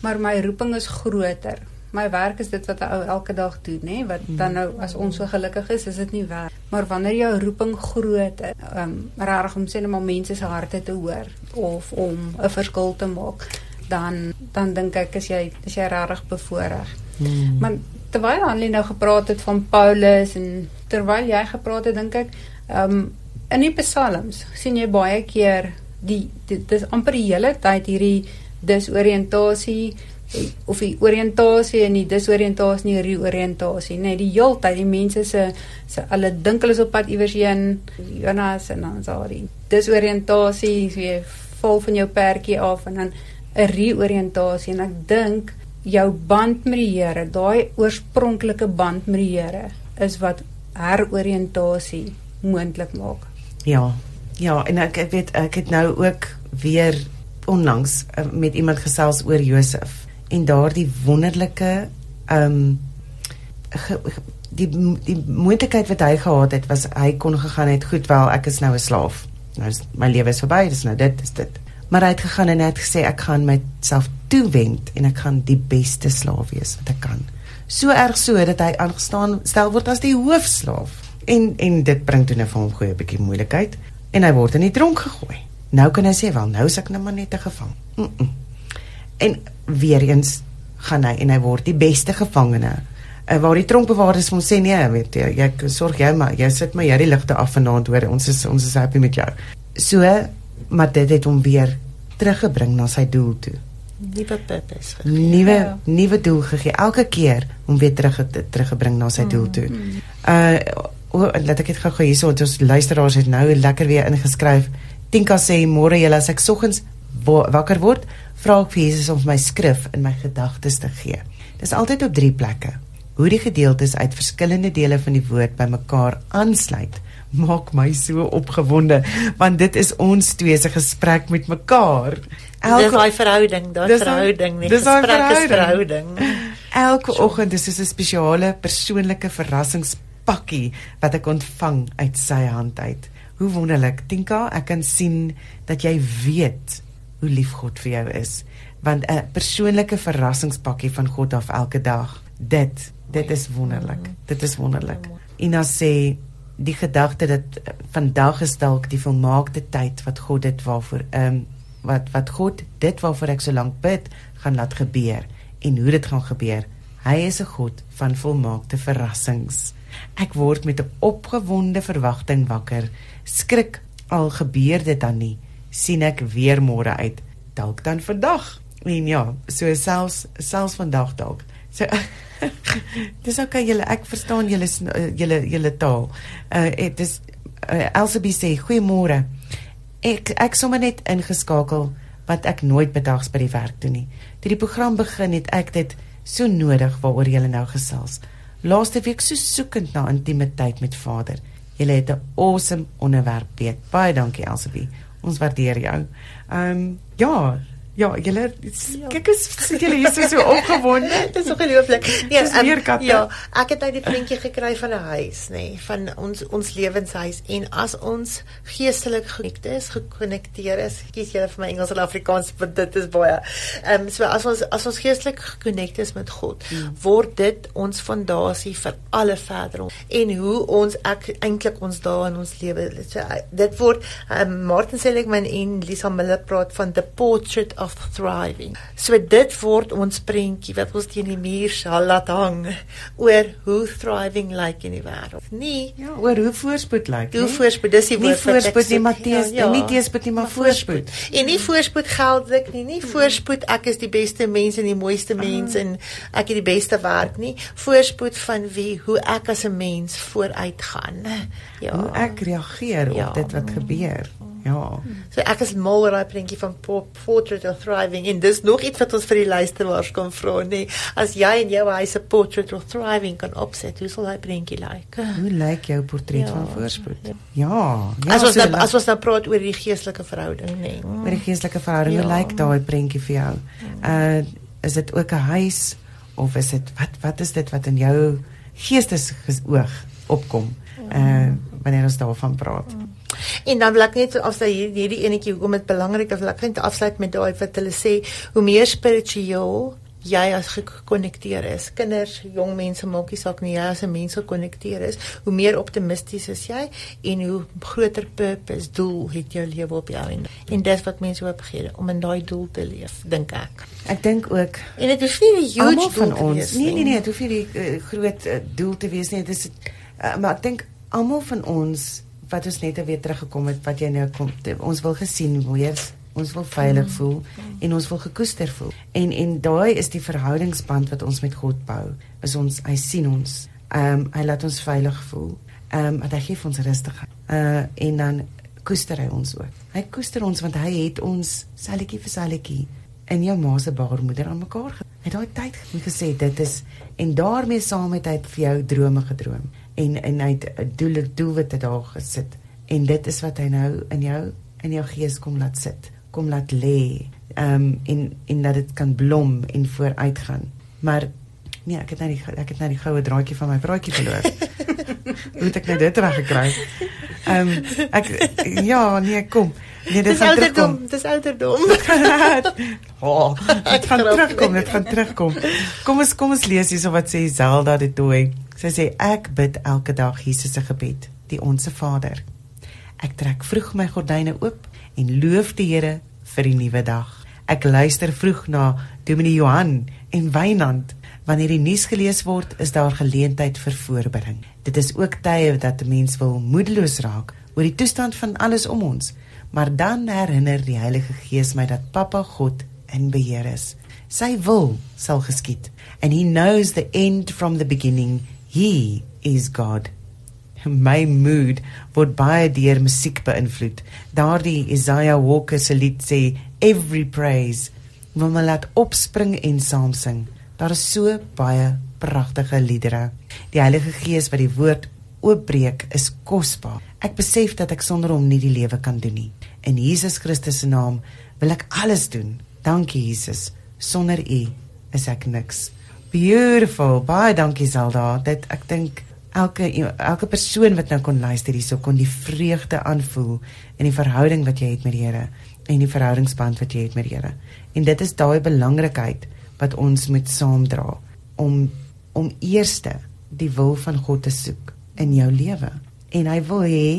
maar my roeping is groter. My werk is dit wat 'n ou elke dag doen, nê? Wat dan nou as ons so gelukkig is, is dit nie werk. Maar wanneer jou roeping groot is, ehm um, regtig om sê net maar mense se harte te hoor of om 'n verskil te maak, dan dan dink ek is jy is jy regtig bevoordeel. Hmm. Maar terwyl Hanlie nou gepraat het van Paulus en terwyl jy gepraat het, dink ek, ehm um, in die psalms sien jy baie keer die dit is amper die hele tyd hierdie disoriëntasie of die oriëntasie en die disoriëntasie en die reoriëntasie, nee, die heeltyd die mense se se hulle dink hulle is op pad iewers heen, Jonas en dan sal die disoriëntasie, so jy val van jou perdjie af en dan 'n reoriëntasie en ek dink jou band met die Here, daai oorspronklike band met die Here is wat heroriëntasie moontlik maak. Ja. Ja, en ek, ek weet ek het nou ook weer onlangs uh, met iemand gesels oor Josef en daardie wonderlike ehm um, die die moontlikheid wat hy gehad het was hy kon gegaan het goed wel ek is nou 'n slaaf. Nou is my lewe is verby, dis nou dit is dit. Maar hy het gegaan en hy het gesê ek gaan myself toewend en ek gaan die beste slaaf wees wat ek kan. So erg so dat hy aangestaan stel word as die hoofslaaf. En en dit bring toe net vir hom goeie bietjie moeilikheid en hy word in die tronk gegooi. Nou kan hy sê wel nou is ek nou maar net 'n gevang. Mm -mm. En weer eens gaan hy en hy word die beste gevangene uh, waar die tronkbewaarders hom sê nee, weet jy, jy sorg jy maar, jy sit maar jy die ligte af vanaand hoor, ons is ons is happy met jou. So, maar dit het hom weer teruggebring na sy doel toe. Nuwe purpose. Nuwe ja. nuwe doel gegee. Elke keer om weer terug teruggebring na sy doel toe. Uh o, laat ek dit gou hierso, ons luisteraars het nou lekker weer ingeskryf. Tinka sê môre julle as ek soggens wakker word, vra ek vir Jesus om my skrif in my gedagtes te gee. Dis altyd op drie plekke hoe die gedeeltes uit verskillende dele van die woord bymekaar aansluit maak my so opgewonde want dit is ons twee se gesprek met mekaar. Elke dis daai verhouding, daai verhouding, nie gesprek is verhouding. Elke oggend is dit 'n spesiale persoonlike verrassingspakkie wat ek ontvang uit sy hand uit. Hoe wonderlik. Tinka, ek kan sien dat jy weet hoe lief God vir jou is want 'n persoonlike verrassingspakkie van God af elke dag. Dit Dit is wonderlik. Dit is wonderlik. Ina sê die gedagte dat vandag is dalk die volmaakte tyd wat God dit waarvoor ehm um, wat wat God dit waarvoor ek so lank bid gaan laat gebeur en hoe dit gaan gebeur. Hy is 'n God van volmaakte verrassings. Ek word met 'n opgewonde verwagting wakker. Skrik al gebeur dit dan nie, sien ek weer môre uit, dalk dan vandag. En ja, so selfs selfs vandag dalk. So [LAUGHS] Dis okay julle, ek verstaan julle eh, julle julle taal. Uh dit is uh, Elsabie sê goeiemôre. Ek ek sommer net ingeskakel wat ek nooit bedags by die werk doen nie. Toe die program begin het ek dit so nodig waaroor julle nou gesels. Laaste week so soekend na intimiteit met Vader. Julle het 'n awesome onderwerp. Baie dankie Elsabie. Ons waardeer jou. Ehm um, ja, Ja, julle kyk as sit julle hier so so opgewonde. Dit is ongelooflik. Nee, um, ja, ek het uit die prentjie gekry van 'n huis, nê, nee, van ons ons lewenshuis en as ons geestelik gekonnekteer is, gekonnekteer is, kies julle vir my Engels en Afrikaans, want dit is baie. Ehm um, so as ons as ons geestelik gekonnekteer is met God, hmm. word dit ons fondasie vir alle verder en hoe ons ek eintlik ons dae in ons lewe. So, dit word um, Martin Seligman en Lisa Miller praat van the portrait of of thriving. So dit word ons prentjie wat ons teen die muur sal laat hang oor hoe thriving lyk like in die wêreld. Nie ja, oor hoe voorspoed lyk like, hoe voorspoed dis die woord nie voorspoed nie Matteus ja, ja. nie teespoed nie maar voorspoed. En nie voorspoed geldelik nie, nie voorspoed ek is die beste mens en die mooiste mens uh. en ek het die beste werk nie. Voorspoed van wie hoe ek as 'n mens vooruit gaan. Ja. Hoe ek reageer ja. op dit wat gebeur. Ja. So ek is mal oor daai prentjie van portrait of thriving en dis nog iets wat ons vir die luisteraars kan vra nê. As jy in jou huis 'n portrait of thriving kan opset, hoe sal daai prentjie lyk? Hoe lyk jou portret ja. van voorspoed? Ja. Ja. ja as ons so nou, as ons nou praat oor die geestelike verhouding nê. Oor die geestelike verhouding, ja. hoe lyk daai prentjie vir jou? Uh is dit ook 'n huis of is dit wat wat is dit wat in jou geestesoog opkom? Uh wanneer ons daarvan praat. Mm. En dan wil ek net as jy hierdie enetjie hoekom dit belangrik is, wil ek net afsluit met daai wat hulle sê, hoe meer spiritueel jy as gekonnekteer is. Kinders, jong mense maak nie saak nie, jy as 'n mens gekonnekteer is, hoe meer optimisties is jy en hoe groter purpose, doel het jou lewe op jou en en dis wat mense hoop gee om in daai doel te leef, dink ek. Ek dink ook en dit is nie 'n huge van ons. Wees, nee, nee, nee, dit hoef nie die uh, groot uh, doel te wees nie. Dit is uh, maar ek dink almal van ons wat ons net weer teruggekom het wat jy nou kom te, ons wil gesien word ons wil veilig voel en ons wil gekoester voel. En en daai is die verhoudingsband wat ons met God bou is ons hy sien ons. Ehm um, hy laat ons veilig voel. Ehm um, hy gee ons rustigheid. Uh en dan koester hy ons ook. Hy koester ons want hy het ons selletjie vir selletjie in jou ma se baarmoeder aan mekaar ge het daai tyd gesê dit is en daarmee saam het hy vir jou drome gedroom en en hy het 'n doel doelwitte daar gesit en dit is wat hy nou in jou in jou gees kom laat sit kom laat lê ehm um, en en dat dit kan blom en vooruitgaan maar Nee, ek het nou die ek het nou die goue draadjie van my praatjie verloor. [LAUGHS] Hoe het ek nou dit reg gekry? Ehm um, ek ja, nee, kom. Nee, dit Dis ouderdom, dis ouderdom. [LAUGHS] oh, dit gaan terugkom, dit gaan terugkom. Kom ons kom ons lees hierso wat sê Zelda de Tooi. Sy sê ek bid elke dag Jesus se gebed, die onsse Vader. Ek trek vroeg my gordyne oop en loof die Here vir die nuwe dag. Ek luister vroeg na Dominee Johan en Wynand. Wanneer die nuus gelees word, is daar geleentheid vir voorbereiding. Dit is ook tye dat 'n mens wil moedeloos raak oor die toestand van alles om ons, maar dan herinner die Heilige Gees my dat Papa God in beheer is. Sy wil sal geskied and he knows the end from the beginning. He is God. My mood word baie deur musiek beïnvloed. Daardie Isaiah Walker se lied sê every praise wil my laat opspring en saam sing. Daar is so baie pragtige liedere. Die Heilige Gees wat die woord oopbreek is kosbaar. Ek besef dat ek sonder hom nie die lewe kan doen nie. In Jesus Christus se naam wil ek alles doen. Dankie Jesus. Sonder U is ek niks. Beautiful. Baie dankie Zelda. Dit ek dink elke elke persoon wat nou kon luister hierso kon die vreugde aanvoel in die verhouding wat jy het met die Here en die verhoudingsband wat jy het met die Here. En dit is daai belangrikheid wat ons moet saamdra om om eerste die wil van God te soek in jou lewe. En hy wil hê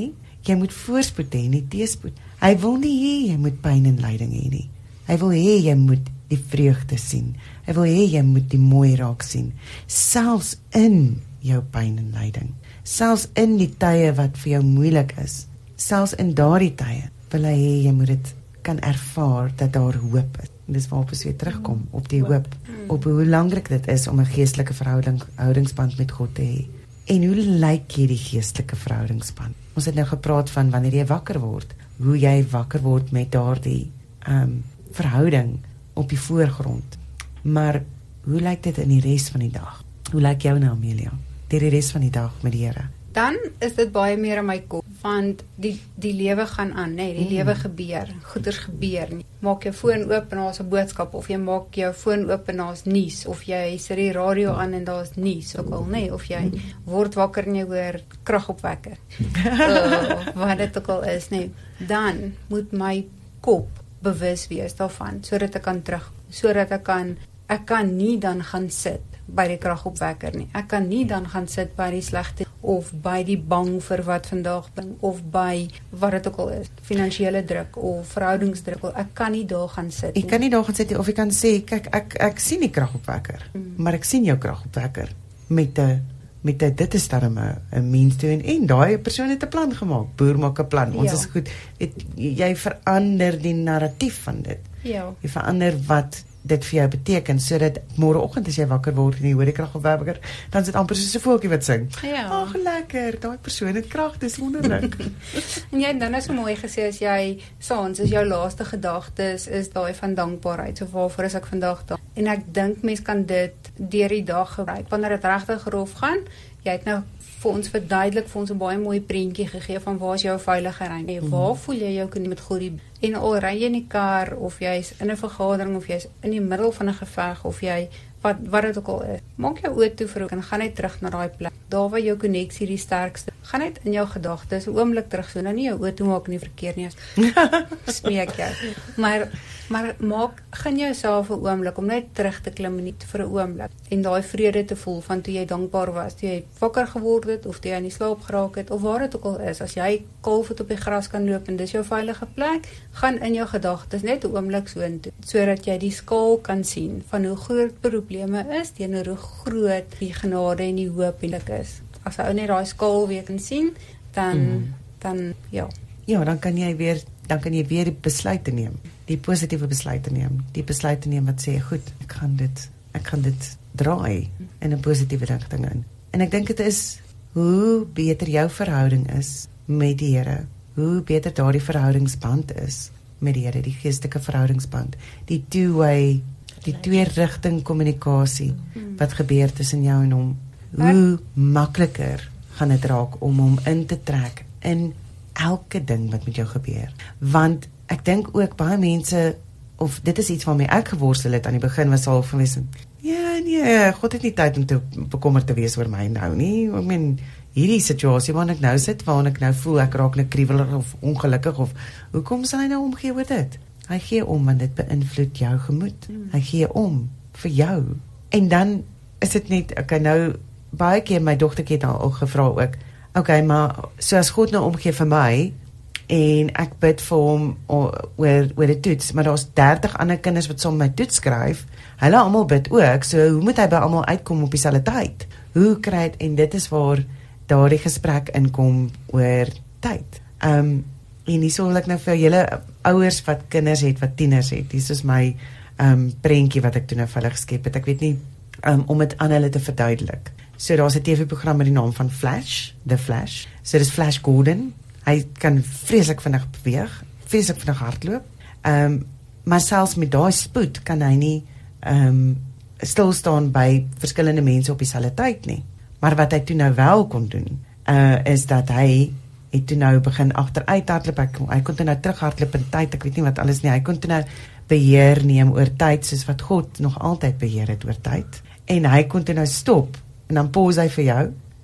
jy moet voorspoed hê, nie teëspoed. Hy wil nie hê jy moet pyn en lyding hê nie. Hy wil hê jy moet die vreugde sien. Hy wil hê jy moet die mooi raak sien, selfs in jou pyn en lyding. Selfs in die tye wat vir jou moeilik is, selfs in daardie tye wil hy hê jy moet dit kan ervaar dat daar hoop is. En dis waarop ons weer terugkom op die hoop, op hoe belangrik dit is om 'n geestelike verhouding houdingsband met God te hê. En hoe lyk hierdie geestelike verhoudingsband? Ons het nou gepraat van wanneer jy wakker word, hoe jy wakker word met daardie ehm um, verhouding op die voorgrond. Maar hoe lyk dit in die res van die dag? Hoe lyk jou nou Amelia? Deur die res van die dag met die Here. Dan is dit baie meer in my kop want die die lewe gaan aan, nê? Nee, die Mm. lewe gebeur, goeders gebeur. Nie. Maak jou foon oop en daar's 'n boodskap of jy maak jou foon oop en daar's nuus of jy sit die radio aan en daar's nuus ook al, nê? Nee, of jy word wakker en jy hoor kragopwekker. uh, [LAUGHS] wat dit ook al is, nê? Nee. Dan moet my kop bewus wees daarvan sodat ek kan terug sodat ek kan ek kan nie dan gaan sit by die kragopwekker nie. Ek kan nie dan gaan sit by die slegte of by die bang vir wat vandag bring of by wat dit ook al is, finansiële druk of verhoudingsdruk. Ek kan nie daar gaan sit Ek kan nie daar gaan sit nie, of jy kan sê kyk ek ek sien die kragopwekker, Mm. maar ek sien jou kragopwekker met 'n met 'n dit is darem 'n 'n mens toe en, en daai persoon het 'n plan gemaak. Boer maak 'n plan. Ons Ja. is goed. Het, jy verander die narratief van dit. Ja. Jy verander wat dit vir jou beteken sodat môreoggend as jy wakker word en jy hoor die kragopwekker, dan is dit amper soos 'n voeltjie wat sing. Ja. Ag lekker, daai persoon het krag, dis wonderlik. [LAUGHS] En jy het nou net so mooi gesê as jy saans is jou laaste gedagtes is daai van dankbaarheid. So waarvoor is ek vandag dank? En ek dink mens kan dit deur die dag gebruik. Wanneer dit regtig rof gaan, jy het nou vir ons verduidelik vir ons 'n baie mooi prentjie gegee van waar is jou veilige ry? Nee, waar voel jy jou kan met God die en al ry jy in die kar of jy's in 'n vergadering of jy's in die middel van 'n geveg of jy wat wat dit ook al is. Maak jou oë toe vir en gaan net terug na daai plek. Daar waar jou koneksie die sterkste. Gaan net in jou gedagtes 'n oomblik terug so. Nou nie jou oë toe maak in die verkeer nie. [LAUGHS] Smeek jou. Maar maar maak gaan jouself 'n oomblik om net terug te klim net vir 'n oomblik en daai vrede te voel van toe jy dankbaar was, toe jy wakker geword het of toe jy in die slaap geraak het of waar dit ook al is. As jy kalfvoet op die gras kan loop en dis jou veilige plek, gaan in jou gedagtes net 'n oomblik so intoe sodat jy die skaal kan sien van hoe groot probleme is teenoor hoe groot die genade en die hoop eintlik is. As jy ou net daai skaal weer kan sien, dan Mm. dan ja. Ja, dan kan jy weer dan kan jy weer die besluite neem. Die positiewe besluite neem. Die besluite neem wat sê, "Goed, ek gaan dit ek gaan dit draai in 'n positiewe rigting in." En ek dink dit is hoe beter jou verhouding is met die Here, hoe beter daardie verhoudingsband is met die Here, die geestelike verhoudingsband, die two-way, die twee rigting kommunikasie wat gebeur tussen jou en hom. Hoe makliker gaan dit raak om hom in te trek in elke ding wat met jou gebeur. Want ek dink ook baie mense of dit is iets waarmee ek geworstel het aan die begin was al van wees. Ja, nee, God het nie tyd om te bekommerd te wees oor my nou nie. Ek meen hierdie situasie waarin ek nou sit, waarin ek nou voel ek raak net kriewelig of ongelukkig of hoekom sal hy nou omgee oor dit? Hy gee om want dit beïnvloed jou gemoed. Hy gee om vir jou. En dan is dit net okay nou baie keer my dogtertjie het al, al gevra ook. Okay, maar so as God nou omgee vir my en ek bid vir hom oor oor die toets, maar daar's 30 ander kinders wat saam my toets skryf. Hulle almal bid ook, so hoe moet hy by almal uitkom op dieselfde tyd? Hoe kry dit en dit is waar daardie gesprek inkom oor tyd. Ehm um, en hierso wil ek nou vir julle ouers wat kinders het, wat tieners het. Dis is my ehm um, prentjie wat ek toe nou vir hulle geskep het. Ek weet nie um, om dit aan hulle te verduidelik. So daar's 'n TV-program met die naam van Flash, The Flash. So dis Flash Gordon. Hy kan vreeslik vinnig beweeg, vreeslik vinnig hardloop. Ehm um, maar selfs met daai spoed kan hy nie ehm um, stil staan by verskillende mense op dieselfde tyd nie. Maar wat hy toe nou wel kon doen, uh is dat hy het toe nou begin agteruit hardloop. Hy, hy kon toe nou terughardloop in tyd. Ek weet nie wat alles nie. Hy kon toe nou beheer neem oor tyd soos wat God nog altyd beheer het oor tyd. En hy kon toe nou stop en dan pause hy vir jou.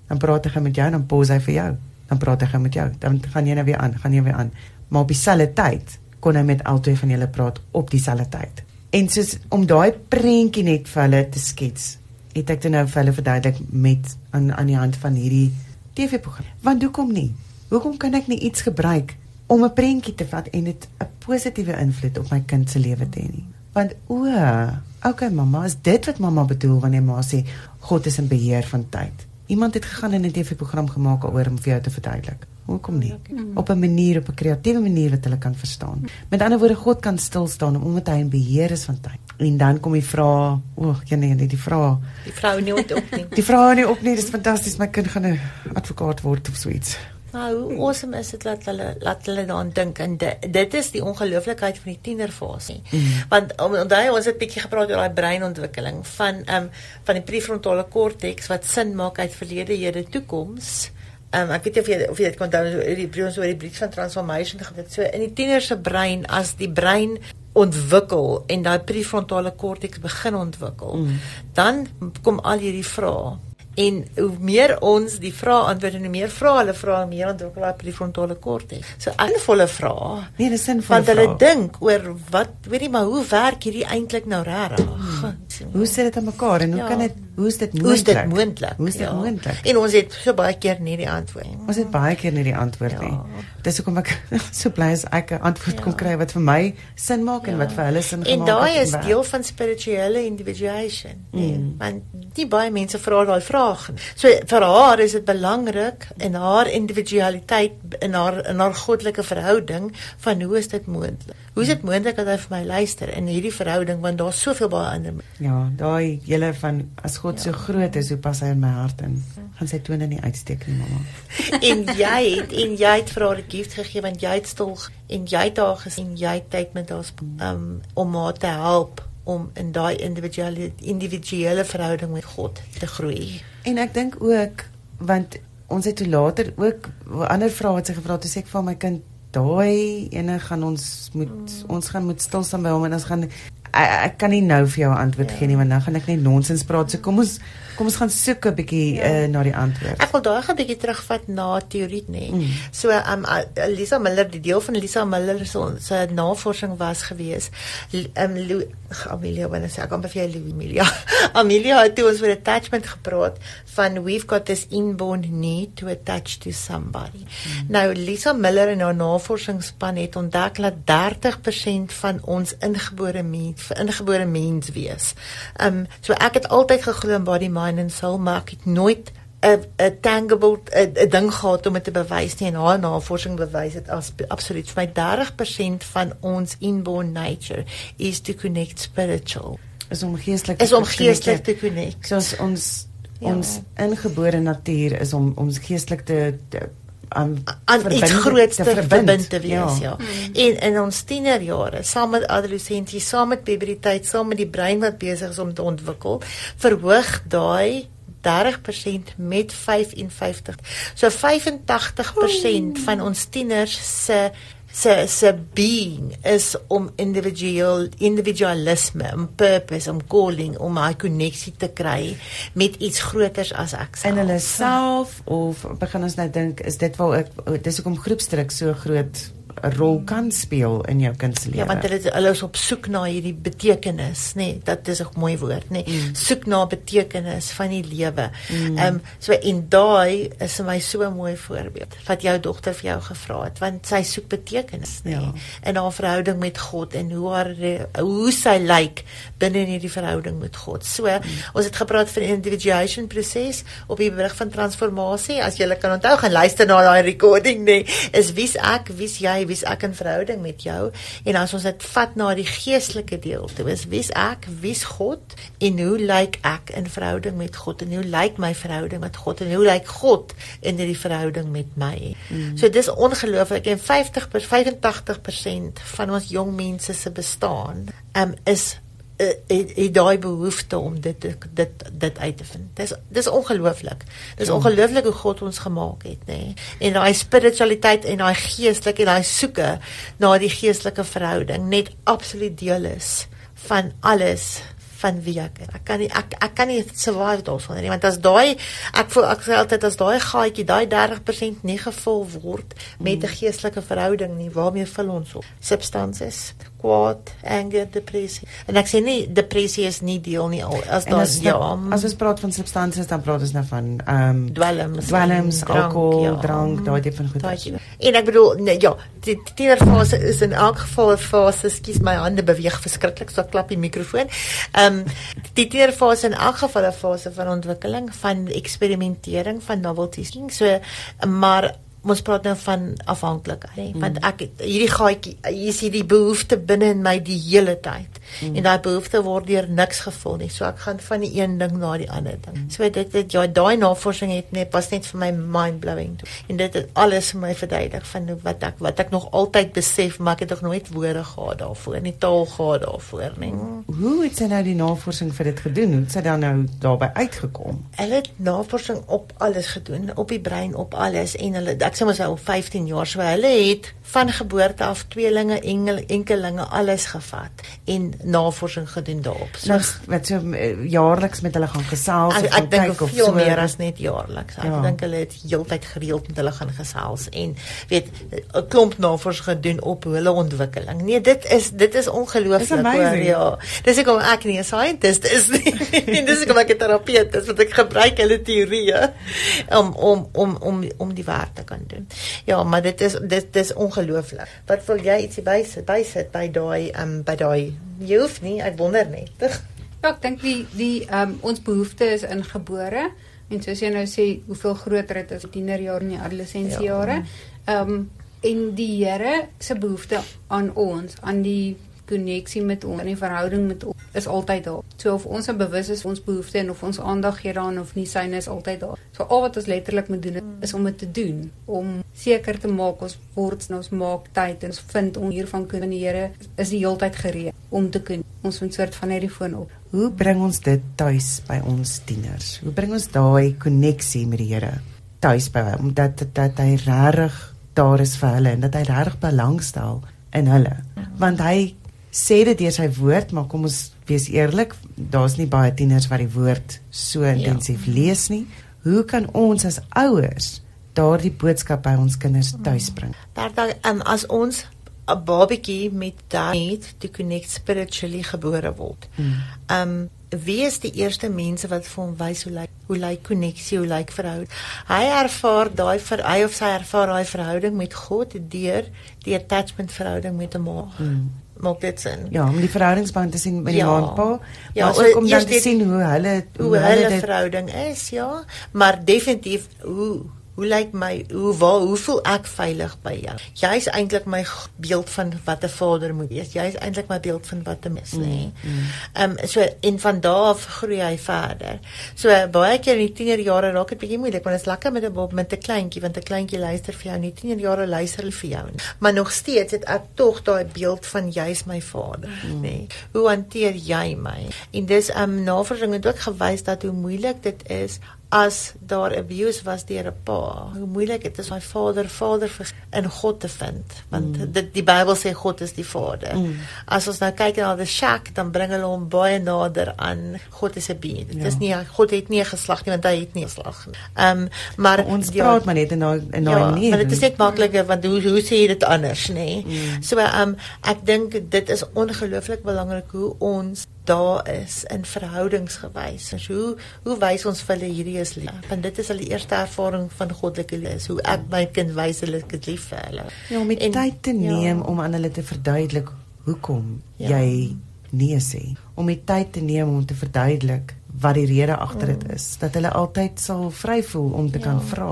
Dan praat hy met jou, dan pause hy vir jou. Dan praat hy met jou. Dan gaan jy nou weer aan, gaan jy weer aan. Maar op dieselfde tyd kon hy met albei van julle praat op dieselfde tyd. En soos om daai prentjie net vir hulle te skets het ek dit nou vir hulle verduidelik met aan aan die hand van hierdie TV-program. Want hoekom nie? Hoekom kan ek nie iets gebruik om 'n prentjie te vat en dit 'n positiewe invloed op my kind se lewe te hê nie? Want o, okay mamma, is dit wat mamma bedoel wanneer ma sê God is in beheer van tyd? Iemand het gegaan en 'n TV-program gemaak oor om vir jou te verduidelik. Hoekom nie? Op 'n manier, op 'n kreatiewe manier wat hulle kan verstaan. Met ander woorde, God kan stil staan omdat hy in beheer is van tyd. En dan kom die vraag, o, oh, ja nee, nee, die vraag. Die vrou nie op nie. die vrou nie op nie, dis fantasties. My kind gaan 'n advokaat word of so iets. Nou, hoe awesome is dit dat hulle laat hulle daaraan dink en dit, dit is die ongelooflikheid van die tienerfase. Mm. Want onthou ons het bietjie gepraat oor daai breinontwikkeling van ehm um, van die prefrontale korteks wat sin maak uit verlede, hede, toekoms. Um, ek weet nie of jy of jy dit kon onthou die brief oor die brief van transformation gebeur so in die tiener se brein as die brein ontwikkel en daai prefrontale korteks begin ontwikkel mm. dan kom al hierdie vrae En hoe meer ons die vrae antwoord en hoe meer vrae hulle vra, meer ontwikkel hulle prefrontale korteks. So alle vrae. Nee, dis sin van hulle dink oor wat, weet jy, maar hoe werk hierdie eintlik nou regtig? Hmm. Hoe sit dit aan mekaar en hoe ja. kan dit hoe is dit moontlik? Hoe is dit moontlik? Hoe is dit ja. moontlik? En ons het so baie keer nie die antwoord. Ons het baie keer nie die antwoord ja. nie. Dis hoekom ek [LAUGHS] so bly as ek 'n antwoord ja. kon kry wat vir my sin maak ja. en wat vir hulle sin gemaak het. En daai is deel van spirituele individuation. Nee, mm. want die baie mense vra daai vraag. So vir haar is dit belangrik in haar individualiteit in haar in haar goddelike verhouding van hoe is dit moontlik? Hoe is dit moontlik dat hy vir my luister in hierdie verhouding want daar's soveel baie ander. Ja, daai hele van as God ja. so groot is, hoe pas hy in my hart in? Gaan sy tone nie uitsteek nie, mamma. [LAUGHS] en jy het en jy het vir haar 'n gift gegee want jy het stil en jy het haar gesien jy tyd met haar um, om haar te help om in daai individuele individuele verhouding met God te groei. En ek dink ook want ons het toe later ook ander vrae wat sy gevra het, sê ek vir my kind daai ene gaan ons moet mm. ons gaan moet stil staan by hom en ons gaan ek, ek kan nie nou vir jou 'n antwoord ja. gee nie want dan gaan ek net nonsens praat. So kom ons kom ons gaan soek 'n bietjie ja. uh, na die antwoord. Ek wil daai gaan bietjie terugvat na teorie nê. Mm. So um Lisa Miller, die deel van Lisa Miller se navorsing was gewees. Um Amelia, wanneer sê ek aan vir jou Amelia. [LAUGHS] Amelia het toe ons oor attachment gepraat van we've got this inborn need to attach to somebody. Mm. Nou Lisa Miller en haar navorsingsspan het ontdek dat 30% van ons ingebore mens, ingebore mens wees. Um so ek het altyd geglo in body mind and soul, maar ek het nooit 'n 'n tangible 'n ding gehad om dit te bewys nie en haar navorsing bewys dit as absoluut. Vir my 30% van ons inborn nature is to connect spiritual. Is om geestelik is om geestelik te connect. Soos ons ja. ons ingebore natuur is om ons geestelik te, te aan aan iets groots te verbind, verbind te wees ja. ja. Hmm. En in ons tienerjare, saam met adolessensie, saam met puberteit, saam met die brein wat besig is om te ontwikkel, verhoog daai 30% met 55. So 85% oh. van ons tieners se se se being is om individueel individualisme, om purpose, om calling, om 'n koneksie te kry met iets groters as ek self. In hulle self of begin ons nou dink is dit waar ek dis hoekom groepsdruk so groot 'n rol kan speel in jou kind se lewe. Ja, want hulle hulle is op soek na hierdie betekenis, nê. Nee, dat is 'n mooi woord, nê. Nee. Mm. Soek na betekenis van die lewe. Mm. Ehm mm. um, so in daai is vir my so 'n mooi voorbeeld wat jou dogter vir jou gevra het, want sy soek betekenis, nê. Nee, ja. In haar verhouding met God en hoe haar hoe sy lyk like binne in hierdie verhouding met God. So, mm. ons het gepraat van individuation proses op die berig van transformasie. As jy kan onthou, gaan luister na daai recording, nê. Nee, is wie's ek, wie's jy, wie's ek in verhouding met jou en as ons dit vat na die geestelike deel toe is wie's ek wie's God en hoe lyk ek in verhouding met God en hoe lyk my verhouding met God en hoe lyk God in hierdie verhouding met my mm. so dis ongelooflik en 50 85% van ons jong mense se bestaan um, is het, het daai behoefte om dit dit dit uit te vind. Dis dis ongelooflik. Dis ja. ongelooflik hoe God ons gemaak het, nê. Nee? En daai spiritualiteit en daai geestelike en daai soeke na die geestelike verhouding net absoluut deel is van alles van wie ek is. Ek kan nie ek ek kan nie survive daarsonder nie want as daai ek voel ek sê altyd as daai gaatjie daai 30% nie gevul word met 'n mm. geestelike verhouding nie, waarmee vul ons op? Substances, kwaad, anger, depressie. En ek sê nie depressie is nie deel nie as daar ja. As ons praat van substansies dan praat ons nou van ehm um, dwelms, dwelms, alkohol, ja. drank, daai tipe van goed. En ek bedoel nee, ja, die tienerfase is in elk geval 'n fase, skus my hande beweeg verskriklik so klap die mikrofoon. Ehm um, die tienerfase in elk geval 'n fase van ontwikkeling, van eksperimentering, van novelties. So maar ons praat nou van afhanklikheid mm. want ek hierdie gaatjie hier is hierdie behoefte binne in my die hele tyd. Mm. en daai behoefte word deur niks gevul nie. So ek gaan van die een ding na die ander ding. Mm. so dit dit ja daai navorsing het net was net vir my mind blowing en dit het alles vir my verduidelik van wat ek wat ek nog altyd besef maar ek het nog nooit woorde gehad daarvoor nie taal gehad daarvoor nie. Mm. hoe het sy nou die navorsing vir dit gedoen? Hoe het sy dan nou daarbey uitgekom? Hulle het navorsing op alles gedoen op die brein op alles. En hulle ek sê mos hy op 15 jaar so hulle het van geboorte af tweelinge engel enkelinge alles gevat en navorsing gedoen daarop. So nou, wat so eh, jaarliks met hulle gaan gesels ek, ek dink of veel so, meer as net jaarliks. Ek ja. dink hulle het heeltyd gereeld met hulle gaan gesels en weet 'n klomp navorsing gedoen op hulle ontwikkeling. Nee, dit is dit is ongelooflik hoor ja. Dis ek ek nie 'n scientist is nie. [LAUGHS] dis ek 'n terapeut, dis wat ek gebruik hulle teorieë om om om om om die waarheid te kan doen. Ja, maar dit is dit dis ongelooflik. Wat wil jy ietsie bysit bysit by daai um by daai jy hoef nie, ek wonder net. [LAUGHS] Ja, ek dink die die um ons behoefte is ingebore en soos jy nou sê, hoeveel groter dit is tienerjare en adolessensiejare. Ja. Um en die Here se behoefte aan ons, aan die koneksie met ons en die verhouding met ons is altyd daar. So of ons bewus is ons behoeftes en of ons aandag gee daaraan of nie, syne is altyd daar. So al wat ons letterlik moet doen is om dit te doen, om seker te maak ons word nou ons maak tyd en ons vind ons hiervan kan die Here is die heeltyd gereed om te kan ons van soort van hierdie foon op. Hoe bring ons dit tuis by ons tieners? Hoe bring ons daai koneksie met die Here tuis by hom dat dat hy regtig daar is vir hulle en dat hy regtig belangstel in hulle? Want hy sê dit deur sy woord, maar kom ons wees eerlik, daar's nie baie tieners wat die woord so intensief ja. lees nie. Hoe kan ons as ouers daardie boodskap by ons kinders tuisbring? Bertha, um, as ons 'n babatjie met daai die connect spiritually gebore word. Hmm. Um wie is die eerste mense wat vir hom wys hoe lyk hoe lyk koneksie, hoe lyk verhouding? Hy ervaar daai vir hy of sy ervaar daai verhouding met God deur die attachment verhouding met 'n ma. Hmm maak dit sin. Ja, om die verhoudingsband te sien met die ja. pa. Ja, maar ook om dan te sien hoe hulle hoe, hoe hulle, hulle verhouding is, ja. Maar definitief hoe Hoe lyk my hoe waar hoe voel ek veilig by jou? Jy's eintlik my beeld van wat 'n vader moet wees. Jy's eintlik my beeld van wat 'n mens lê. Mm, mm. Ehm mm, um, so en van daar af groei hy verder. So baie keer in die tienerjare raak dit bietjie moeilik want dit is lekker met 'n bob met 'n kleintjie want 'n kleintjie luister vir jou. In die tienerjare luister hulle vir jou. Maar nog steeds het ek tog daai beeld van jy's my vader, mm. nê. Hoe hanteer jy my? En dis ehm um, navorsing het ook gewys dat hoe moeilik dit is as daar abuse was deur 'n pa, hoe moeilik dit is om vader vader in God te vind, want mm. dit die Bybel sê God is die Vader. Mm. As ons nou kyk na die Shack, dan bring hulle hom baie nader aan God is 'n being. Dit ja. is nie God het nie 'n geslag nie, want hy het nie 'n geslag nie. Ehm um, maar, maar ons ja, praat maar net in daai in daai ja, manier. Maar dit is net makliker want hoe hoe sê jy dit anders, nê? Nee? Mm. So ehm um, ek dink dit is ongelooflik belangrik hoe ons daar is in verhoudingsgewys. So hoe hoe wys ons vir hulle hierdie is lief? Want dit is die eerste ervaring van goddelike liefde. Hoe ek my kind wys hulle is lief vir hulle. Ja, om en, tyd te ja. neem ja. om aan hulle te verduidelik hoekom ja. jy nee sê. Om die tyd te neem om te verduidelik wat die rede agter dit mm. is dat hulle altyd sal vry voel om te ja. kan vra.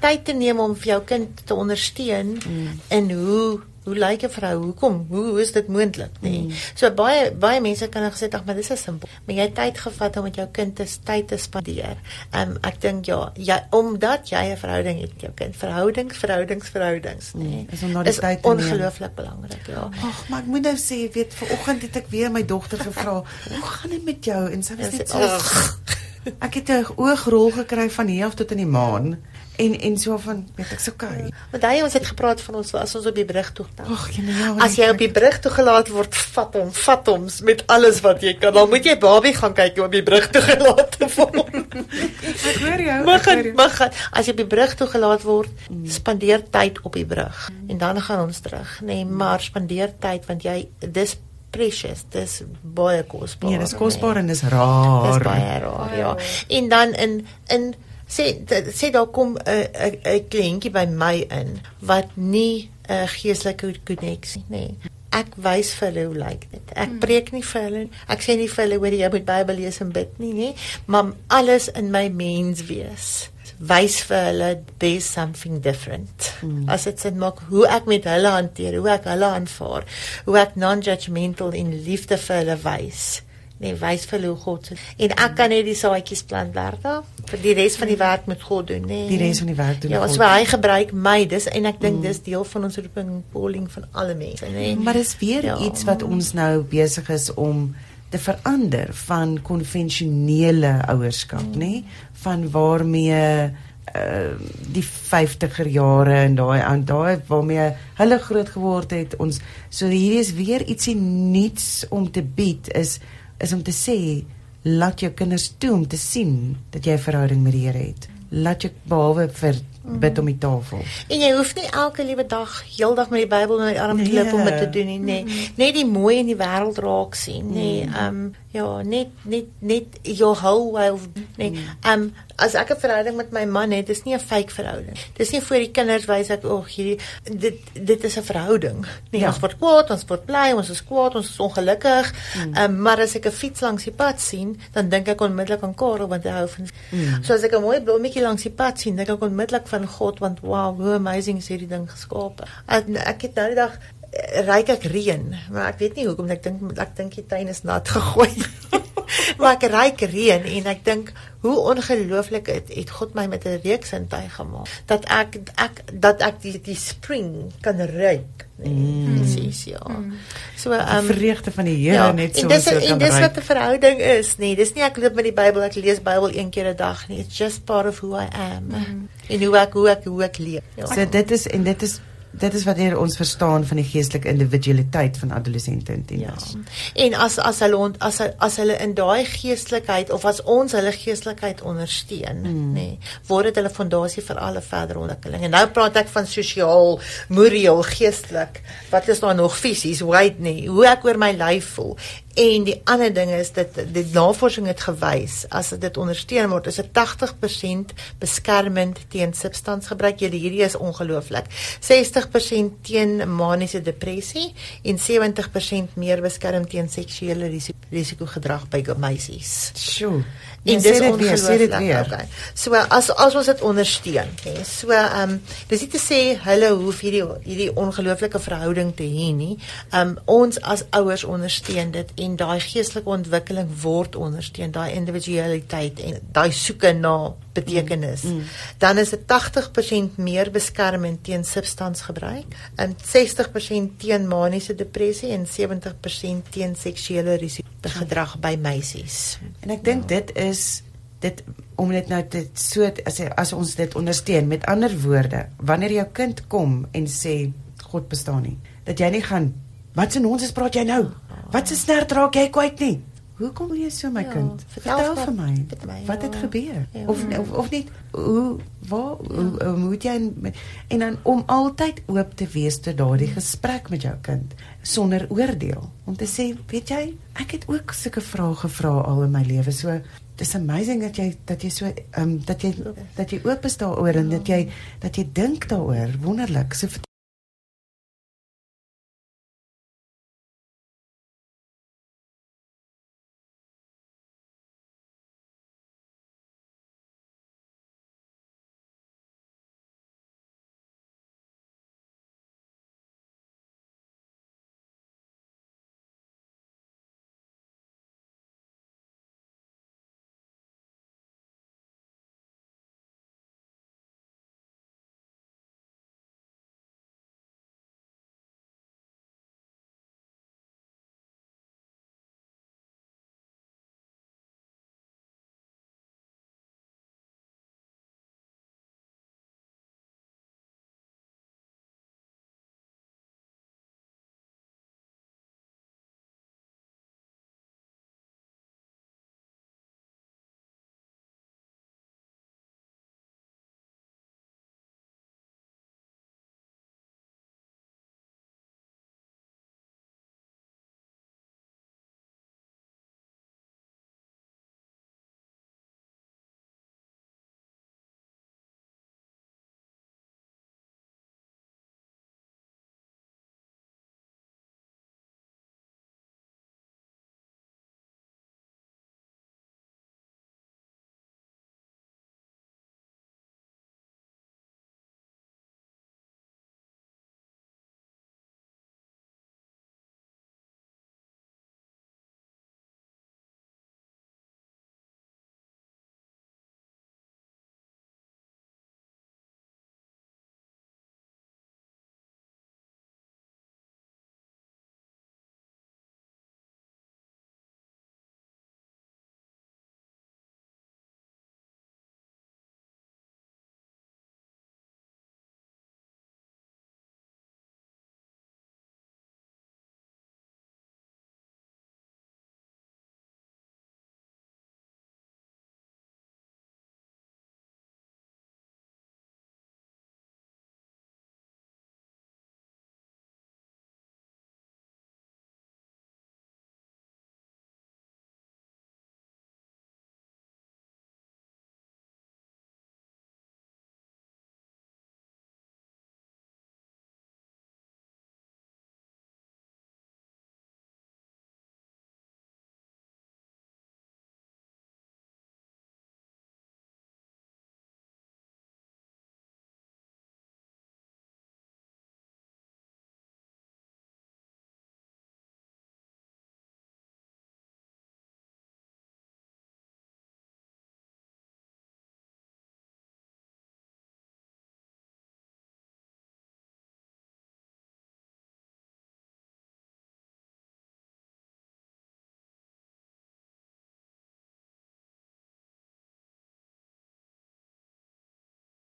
Tyd te neem om vir jou kind te ondersteun mm. en hoe hoe lyk 'n vrou? Hoekom? Hoe, hoe is dit moontlik, nê? Nee? Mm. So baie baie mense kan gesê ag, maar dis is simpel. Maar jy het tyd gevat om met jou kind te tyd te spandeer. Ehm um, ek dink ja, jy omdat jy 'n verhouding het met jou kind, verhoudings, verhoudings, verhoudings, nê. Nee? Is om na die tyd te neem. Ongelooflik belangrik, ja. Ag, maar ek moet nou sê, jy weet, vanoggend het ek weer my dogter gevra, "Hoe gaan dit met jou?" En sy was net so [LAUGHS] Ek het 'n oogrol gekry van hier af tot in die maan en en so van weet ek so okay. Want hy ons het gepraat van ons as ons op die brug toe gaan. Ag, jy nou. As jy op die brug toe gelaat word, vat hom, vat hom met alles wat jy kan. Dan moet jy Barbie gaan kyk op die brug toe gelaat word. [LAUGHS] ek hoor jou. Mag mag as jy op die brug toe gelaat word, mm. spandeer tyd op die brug mm. en dan gaan ons terug, nê, nee, maar spandeer tyd want jy dis precious. Dis baie kosbaar. Nee, dis kosbaar nee. en dis rar. Dis baie rar, ja. En dan in in sê sê daar kom 'n 'n 'n kliëntjie by my in wat nie 'n geestelike koneksie nie. Ek wys vir hulle hoe lyk dit. Ek hmm. preek nie vir hulle. Ek sê nie vir hulle hoor jy moet Bybel lees en bid nie, nie. Maar alles in my mens wees wys vir hulle there's something different. Hmm. As dit sin maak hoe ek met hulle hanteer, hoe ek hulle aanvaar, hoe ek non-judgmental en liefde vir hulle wys nee, wys vir hoe God se. En ek kan net die saadjies plant Bertha. Vir die res van die werk moet God doen, nê. Nee. Die res van die werk doen ja, God. Ja, as hy gebruik my, dis en ek dink mm. dis deel van ons roeping en calling van alle mense, nê. Nee. Maar dis weer ja. iets wat ons nou besig is om te verander van konvensionele ouerskap, mm. nê, van waarmee uh die 50er jare en daai aan daai waarmee hulle groot geword het ons so hierdie is weer ietsie nuuts om te bied is is om te sê laat jou kinders toe om te sien dat jy 'n verhouding met die Here het. Laat jou behalwe vir bid om die tafel. En jy hoef nie elke liewe dag heeldag met die Bybel in jou arm te loop om dit te doen nie, nee. Net die mooi in die wêreld raak sien, nee. Ehm um, ja, net net net your whole of nee. Ehm um, as ek 'n verhouding met my man het, dis nie 'n fake verhouding. Dis nie vir die kinders wys ek o, hierdie dit dit is 'n verhouding. Nee, ja. ons word kwaad, ons word bly, ons is kwaad, ons is ongelukkig. Mm. Ehm mm. um, maar as ek 'n fiets langs die pad sien, dan dink ek onmiddellik aan Karel want hy hou van. Mm. So as ek 'n mooi blommetjie langs die pad sien, dink ek onmiddellik van God want wow, hoe amazing is hierdie ding geskape. Ek, ek het nou die dag ryk ek reën, maar ek weet nie hoekom ek dink ek dink die tuin is nat [LAUGHS] gegooi. maar ek ryk reën en ek dink hoe ongelooflik het, het God my met 'n reuksintuig gemaak dat ek ek dat ek die die spring kan ruik Mm. Presies, ja. Mm. So, ehm um, vreugde van die Here ja, net so dis, so kan dis wat 'n verhouding is, nee. Dis nie ek loop met die Bybel, ek lees Bybel een keer 'n dag nie. It's just part of who I am. Mm. En hoe ek hoe ek hoe ek leef. Ja. So dit is en dit is dit is wat hier ons verstaan van die geestelike individualiteit van adolessente en tieners. Ja. En as as hulle as as hulle in daai geestelikheid of as ons hulle geestelikheid ondersteun, mm. nê, nee, word dit hulle fondasie vir alle verdere ontwikkeling. En nou praat ek van sosiaal, moreel, geestelik. Wat is daar nog fisies, right nie? Hoe ek oor my lyf voel En die ander ding is dat die navorsing het gewys as dit ondersteun word is 'n 80% beskermend teen substansgebruik. Julle hierdie is ongelooflik. 60% teen maniese depressie en 70% meer beskerm teen seksuele risiko, risiko gedrag by meisies. Sjoe. En dis ongelooflik. Okay. So as as ons dit ondersteun, hè. So ehm um, dis nie te sê hulle hoef hierdie hierdie ongelooflike verhouding te hê nie. Ehm um, ons as ouers ondersteun dit en daai geestelike ontwikkeling word ondersteun, daai individualiteit en daai soeke na betekenis. Mm. Dan is dit 80% meer beskermend teen substansgebruik en 60% teen maniese depressie en 70% teen seksuele risiko gedrag by meisies. En ek dink ja. dit is dit om dit nou dit so as as ons dit ondersteun met ander woorde, wanneer jou kind kom en sê God bestaan nie, dat jy nie gaan wat se nonsens praat jy nou? Wat se snert raak jy kwyt nie? Hoekom wil jy so my Ja, kind? vertel Vertel vir- my. vir my, Wat het ja. gebeur? Ja. Of, of of nie hoe waar hoe, hoe moet jy en, en dan om altyd oop te wees tot daardie gesprek met jou kind sonder oordeel. Om te sê, weet jy, ek het ook sulke vrae gevra al in my lewe. So dis amazing dat jy dat jy so ehm um, dat jy dat jy oop is daaroor en dat jy dat jy dink daaroor. Wonderlik. So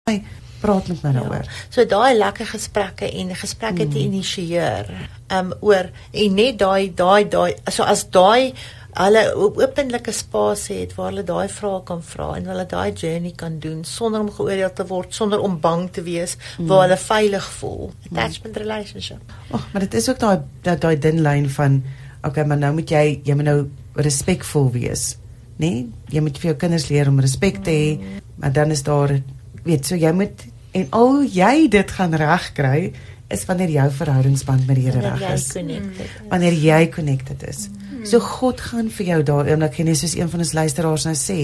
Hey, praat met my daaroor. So daai lekker gesprekke en gesprekke te initieer um oor en net daai daai daai so as daai hulle openlike spasie het waar hulle daai vrae kan vra en hulle daai journey kan doen sonder om geoordeel te word, sonder om bang te wees, waar hulle veilig voel. Attachment relationship. Ag, maar dit is ook daai daai dun lyn van okay, maar nou moet jy jy moet nou respekvol wees, né? Nee? Jy moet vir jou kinders leer om respek te hê, maar dan is daar weet so jy moet en al jy dit gaan regkry is wanneer jou verhoudingsband met die Here reg is. Wanneer jy connected is. So God gaan vir jou daar en ek ken soos een van ons luisteraars nou sê,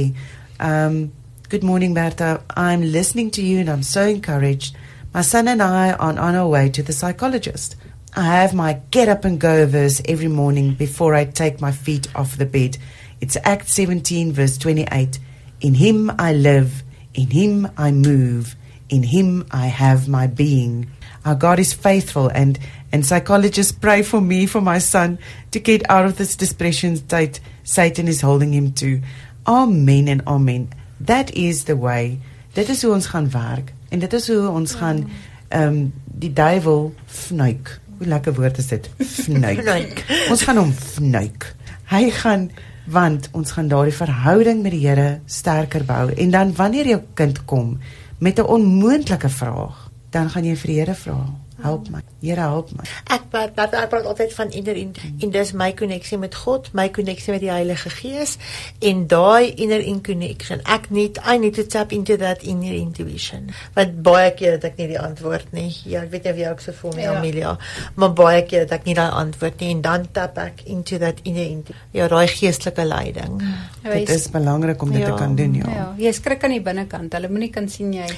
um good morning Bertha, I'm listening to you and I'm so encouraged. My son and I are on our way to the psychologist. I have my get up and go verse every morning before I take my feet off the bed. It's Acts 17, verse 28. In him I live, in him I move, in him I have my being. Our God is faithful, and, and psychologists pray for me, for my son, to get out of this depression state Satan is holding him to. Amen and amen. that is the way. Dit is hoe ons gaan werk en dit is hoe ons gaan ehm um, die duiwel fnuik. Hoe lekker woord is dit? [LAUGHS] Fnuik. ons gaan hom fnuik. Hy gaan want ons gaan daardie verhouding met die Here sterker bou en dan wanneer jou kind kom met 'n onmoontlike vraag, dan gaan jy vir die Here vra. Help my. Here help my. Ek praat dat ek praat altyd van inner in en dis my koneksie met God, my koneksie met die Heilige Gees en daai inner in connection. Ek need I need to tap into that inner intuition. Want baie keer dat ek nie die antwoord nie. Ja, ek weet nie of jy ook so voel nie, Ja. Amelia, maar baie keer dat ek nie daai antwoord nie en dan tap ek into that inner intu- ja, daai geestelike leiding. Dit is belangrik om dit Ja. te kan doen, ja. Ja, jy skrik aan die binnekant. Hulle moenie kan sien jy. [LAUGHS]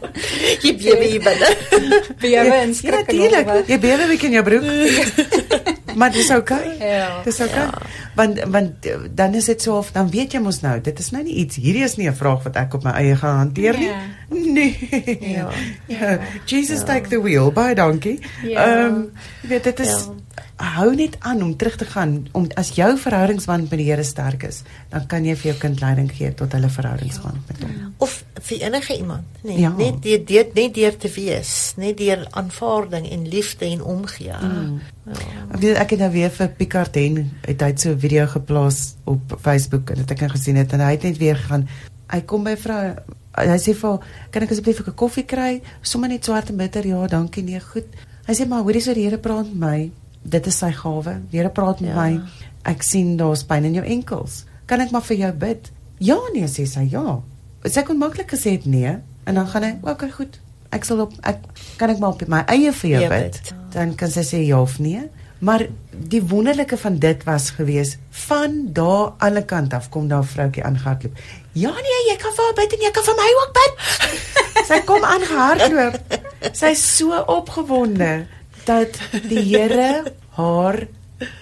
[LAUGHS] [LAUGHS] Jy bewe hier binne. Bewe en Ja, skrik en natuurlik. nog wat. Jy bewe bietjie in jou broek. [LAUGHS] maar dis oukei. Ja. Dis oukei. Want want eh, dan is dit so of dan weet jy mos nou, dit is nou nie iets hierdie is nie 'n vraag wat ek op my eie gaan hanteer nie. Ja. [LAUGHS] Nee. Ja. Ja. Jesus take the wheel, baie dankie. Ja. Ehm jy weet dit is hou net aan om terug te gaan om as jou verhoudingsband met die Here sterk is, dan kan jy vir jou kind leiding gee tot hulle verhoudingsband met hom. of vir enige iemand, nee, Ja. net deur deur net deur te wees, net deur aanvaarding en liefde en omgee. Mm. Ek weet ek het nou weer vir Picard Hen het hy so 'n video geplaas op Facebook en dit ek nou gesien het en hy het net weer gaan hy kom by vrou hy sê vir haar, kan ek asseblief 'n koffie kry sommer net swart en bitter ja dankie nee goed hy sê maar hoorie so die Here praat met my dit is sy gawe die Here praat met Ja. my ek sien daar's pyn in jou enkels kan ek maar vir jou bid ja nee sê sy ja sy kon maklik gesê het nee en dan gaan hy okay goed ek sal op ek kan ek maar op my eie vir jou Ja, bid bid. dan kan sy sê ja of nee. Maar die wonderlike van dit was gewees van daar alle kant af kom daar 'n vroutjie aangehardloop. Ja nee, jy kan vir haar bid en jy kan vir my ook bid. [LAUGHS] sy kom aangehardloop. Sy's so opgewonde dat die Here haar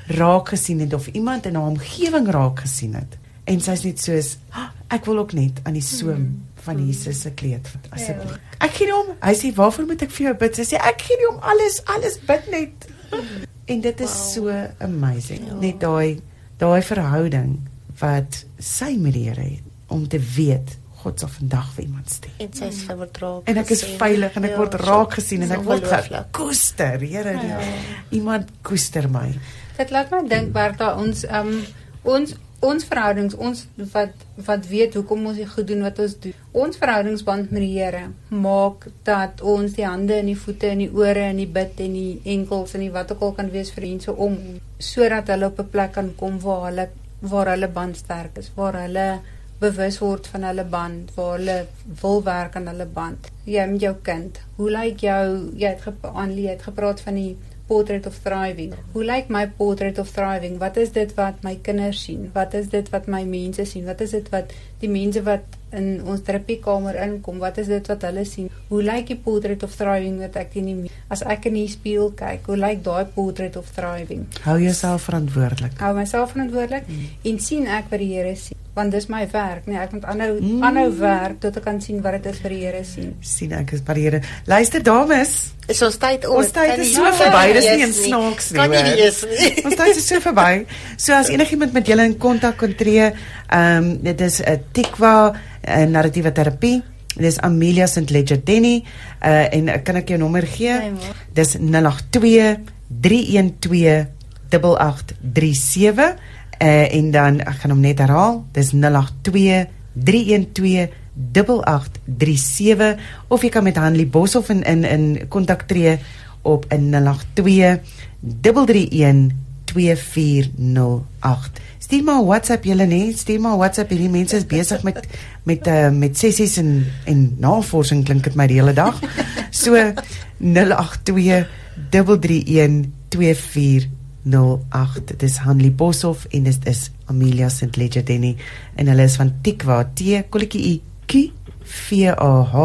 raak gesien het of iemand in haar omgewing raak gesien het. En sy's net soos "Ah, ek wil ook net aan die soem van Jesus se kleed asseblief. Ek gee nie om. Hy sê waarvoor moet ek vir jou bid? Sy sê ek gee nie om alles, alles bid net. [LAUGHS] En dit is so amazing. Ja. Net daai daai verhouding wat sy met die Here het om te weet God sal vandag vir iemand stuur. En sy is vertraag. En ek is veilig en ek word raak gesien en ek word gekoester. Here, ja. iemand koester my. Dit laat my dink Bertha ons um ons ons verhoudings ons wat wat weet hoekom ons die goed doen wat ons doen. Ons verhoudingsband met die Here maak dat ons die hande en die voete en die ore en die bid en die enkels en die wat ook al kan wees vir mense om sodat hulle op 'n plek kan kom waar hulle waar hulle band sterk is, waar hulle bewus word van hulle band, waar hulle wil werk aan hulle band. Jy met jou kind. Hoe lyk jou jy het gep- Annelie het gepraat van die portrait of thriving. Hoe lyk my portrait of thriving? Wat is dit wat my kinders sien? Wat is dit wat my mense sien? Wat is dit wat die mense wat in ons terapiekamer inkom, wat is dit wat hulle sien? Hoe lyk die portrait of thriving wat ek in die as ek in die spieël kyk? Hoe lyk daai portrait of thriving? Hou jouself verantwoordelik. hou myself verantwoordelik en sien ek wat die Here sien want dis my werk nee ek moet aanhou Mm. aanhou werk tot ek kan sien wat dit is vir die Here sien sien ek is by die Here. Luister dames, Is ons tyd om? Ons tyd is so kan verby, dis nie eens snaaks nie, Kan nie wees nie. [LAUGHS] Ons tyd is so verby. So as enigiemand met julle in kontak kon tree, ehm um, dit is 'n Tikwa uh, narratiewe terapie. Dit is Amelia St Ledger Denny uh, en uh, kan ek jou nommer gee? Nee. Dis 082 312 8837 uh, en dan ek gaan hom net herhaal. Dis 082 312 8837 of jy kan met Hanlie Boshoff in in in kontak tree op 082 331 2408. Stuur maar WhatsApp julle nê, stuur maar WhatsApp hierdie mense is besig met met uh, met sessies en en navorsing klink dit my die hele dag. So 082 331 2408. Dit is Hanlie Boshoff en dit is Amelia St Ledger Denny en hulle is van Tikwa T kolletjie I Q V A H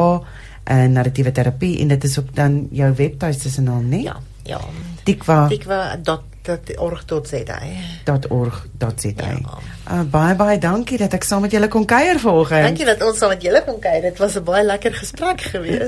en narratiewe terapie en dit is op dan jou webtuiste se naam nê? Ja, ja. Tikwa Tikwa.org.za. .org.za. Ja. Uh, baie baie dankie dat ek saam met julle kon kuier vanoggend. Dankie dat ons saam met julle kon kuier. Dit was 'n baie lekker gesprek geweest.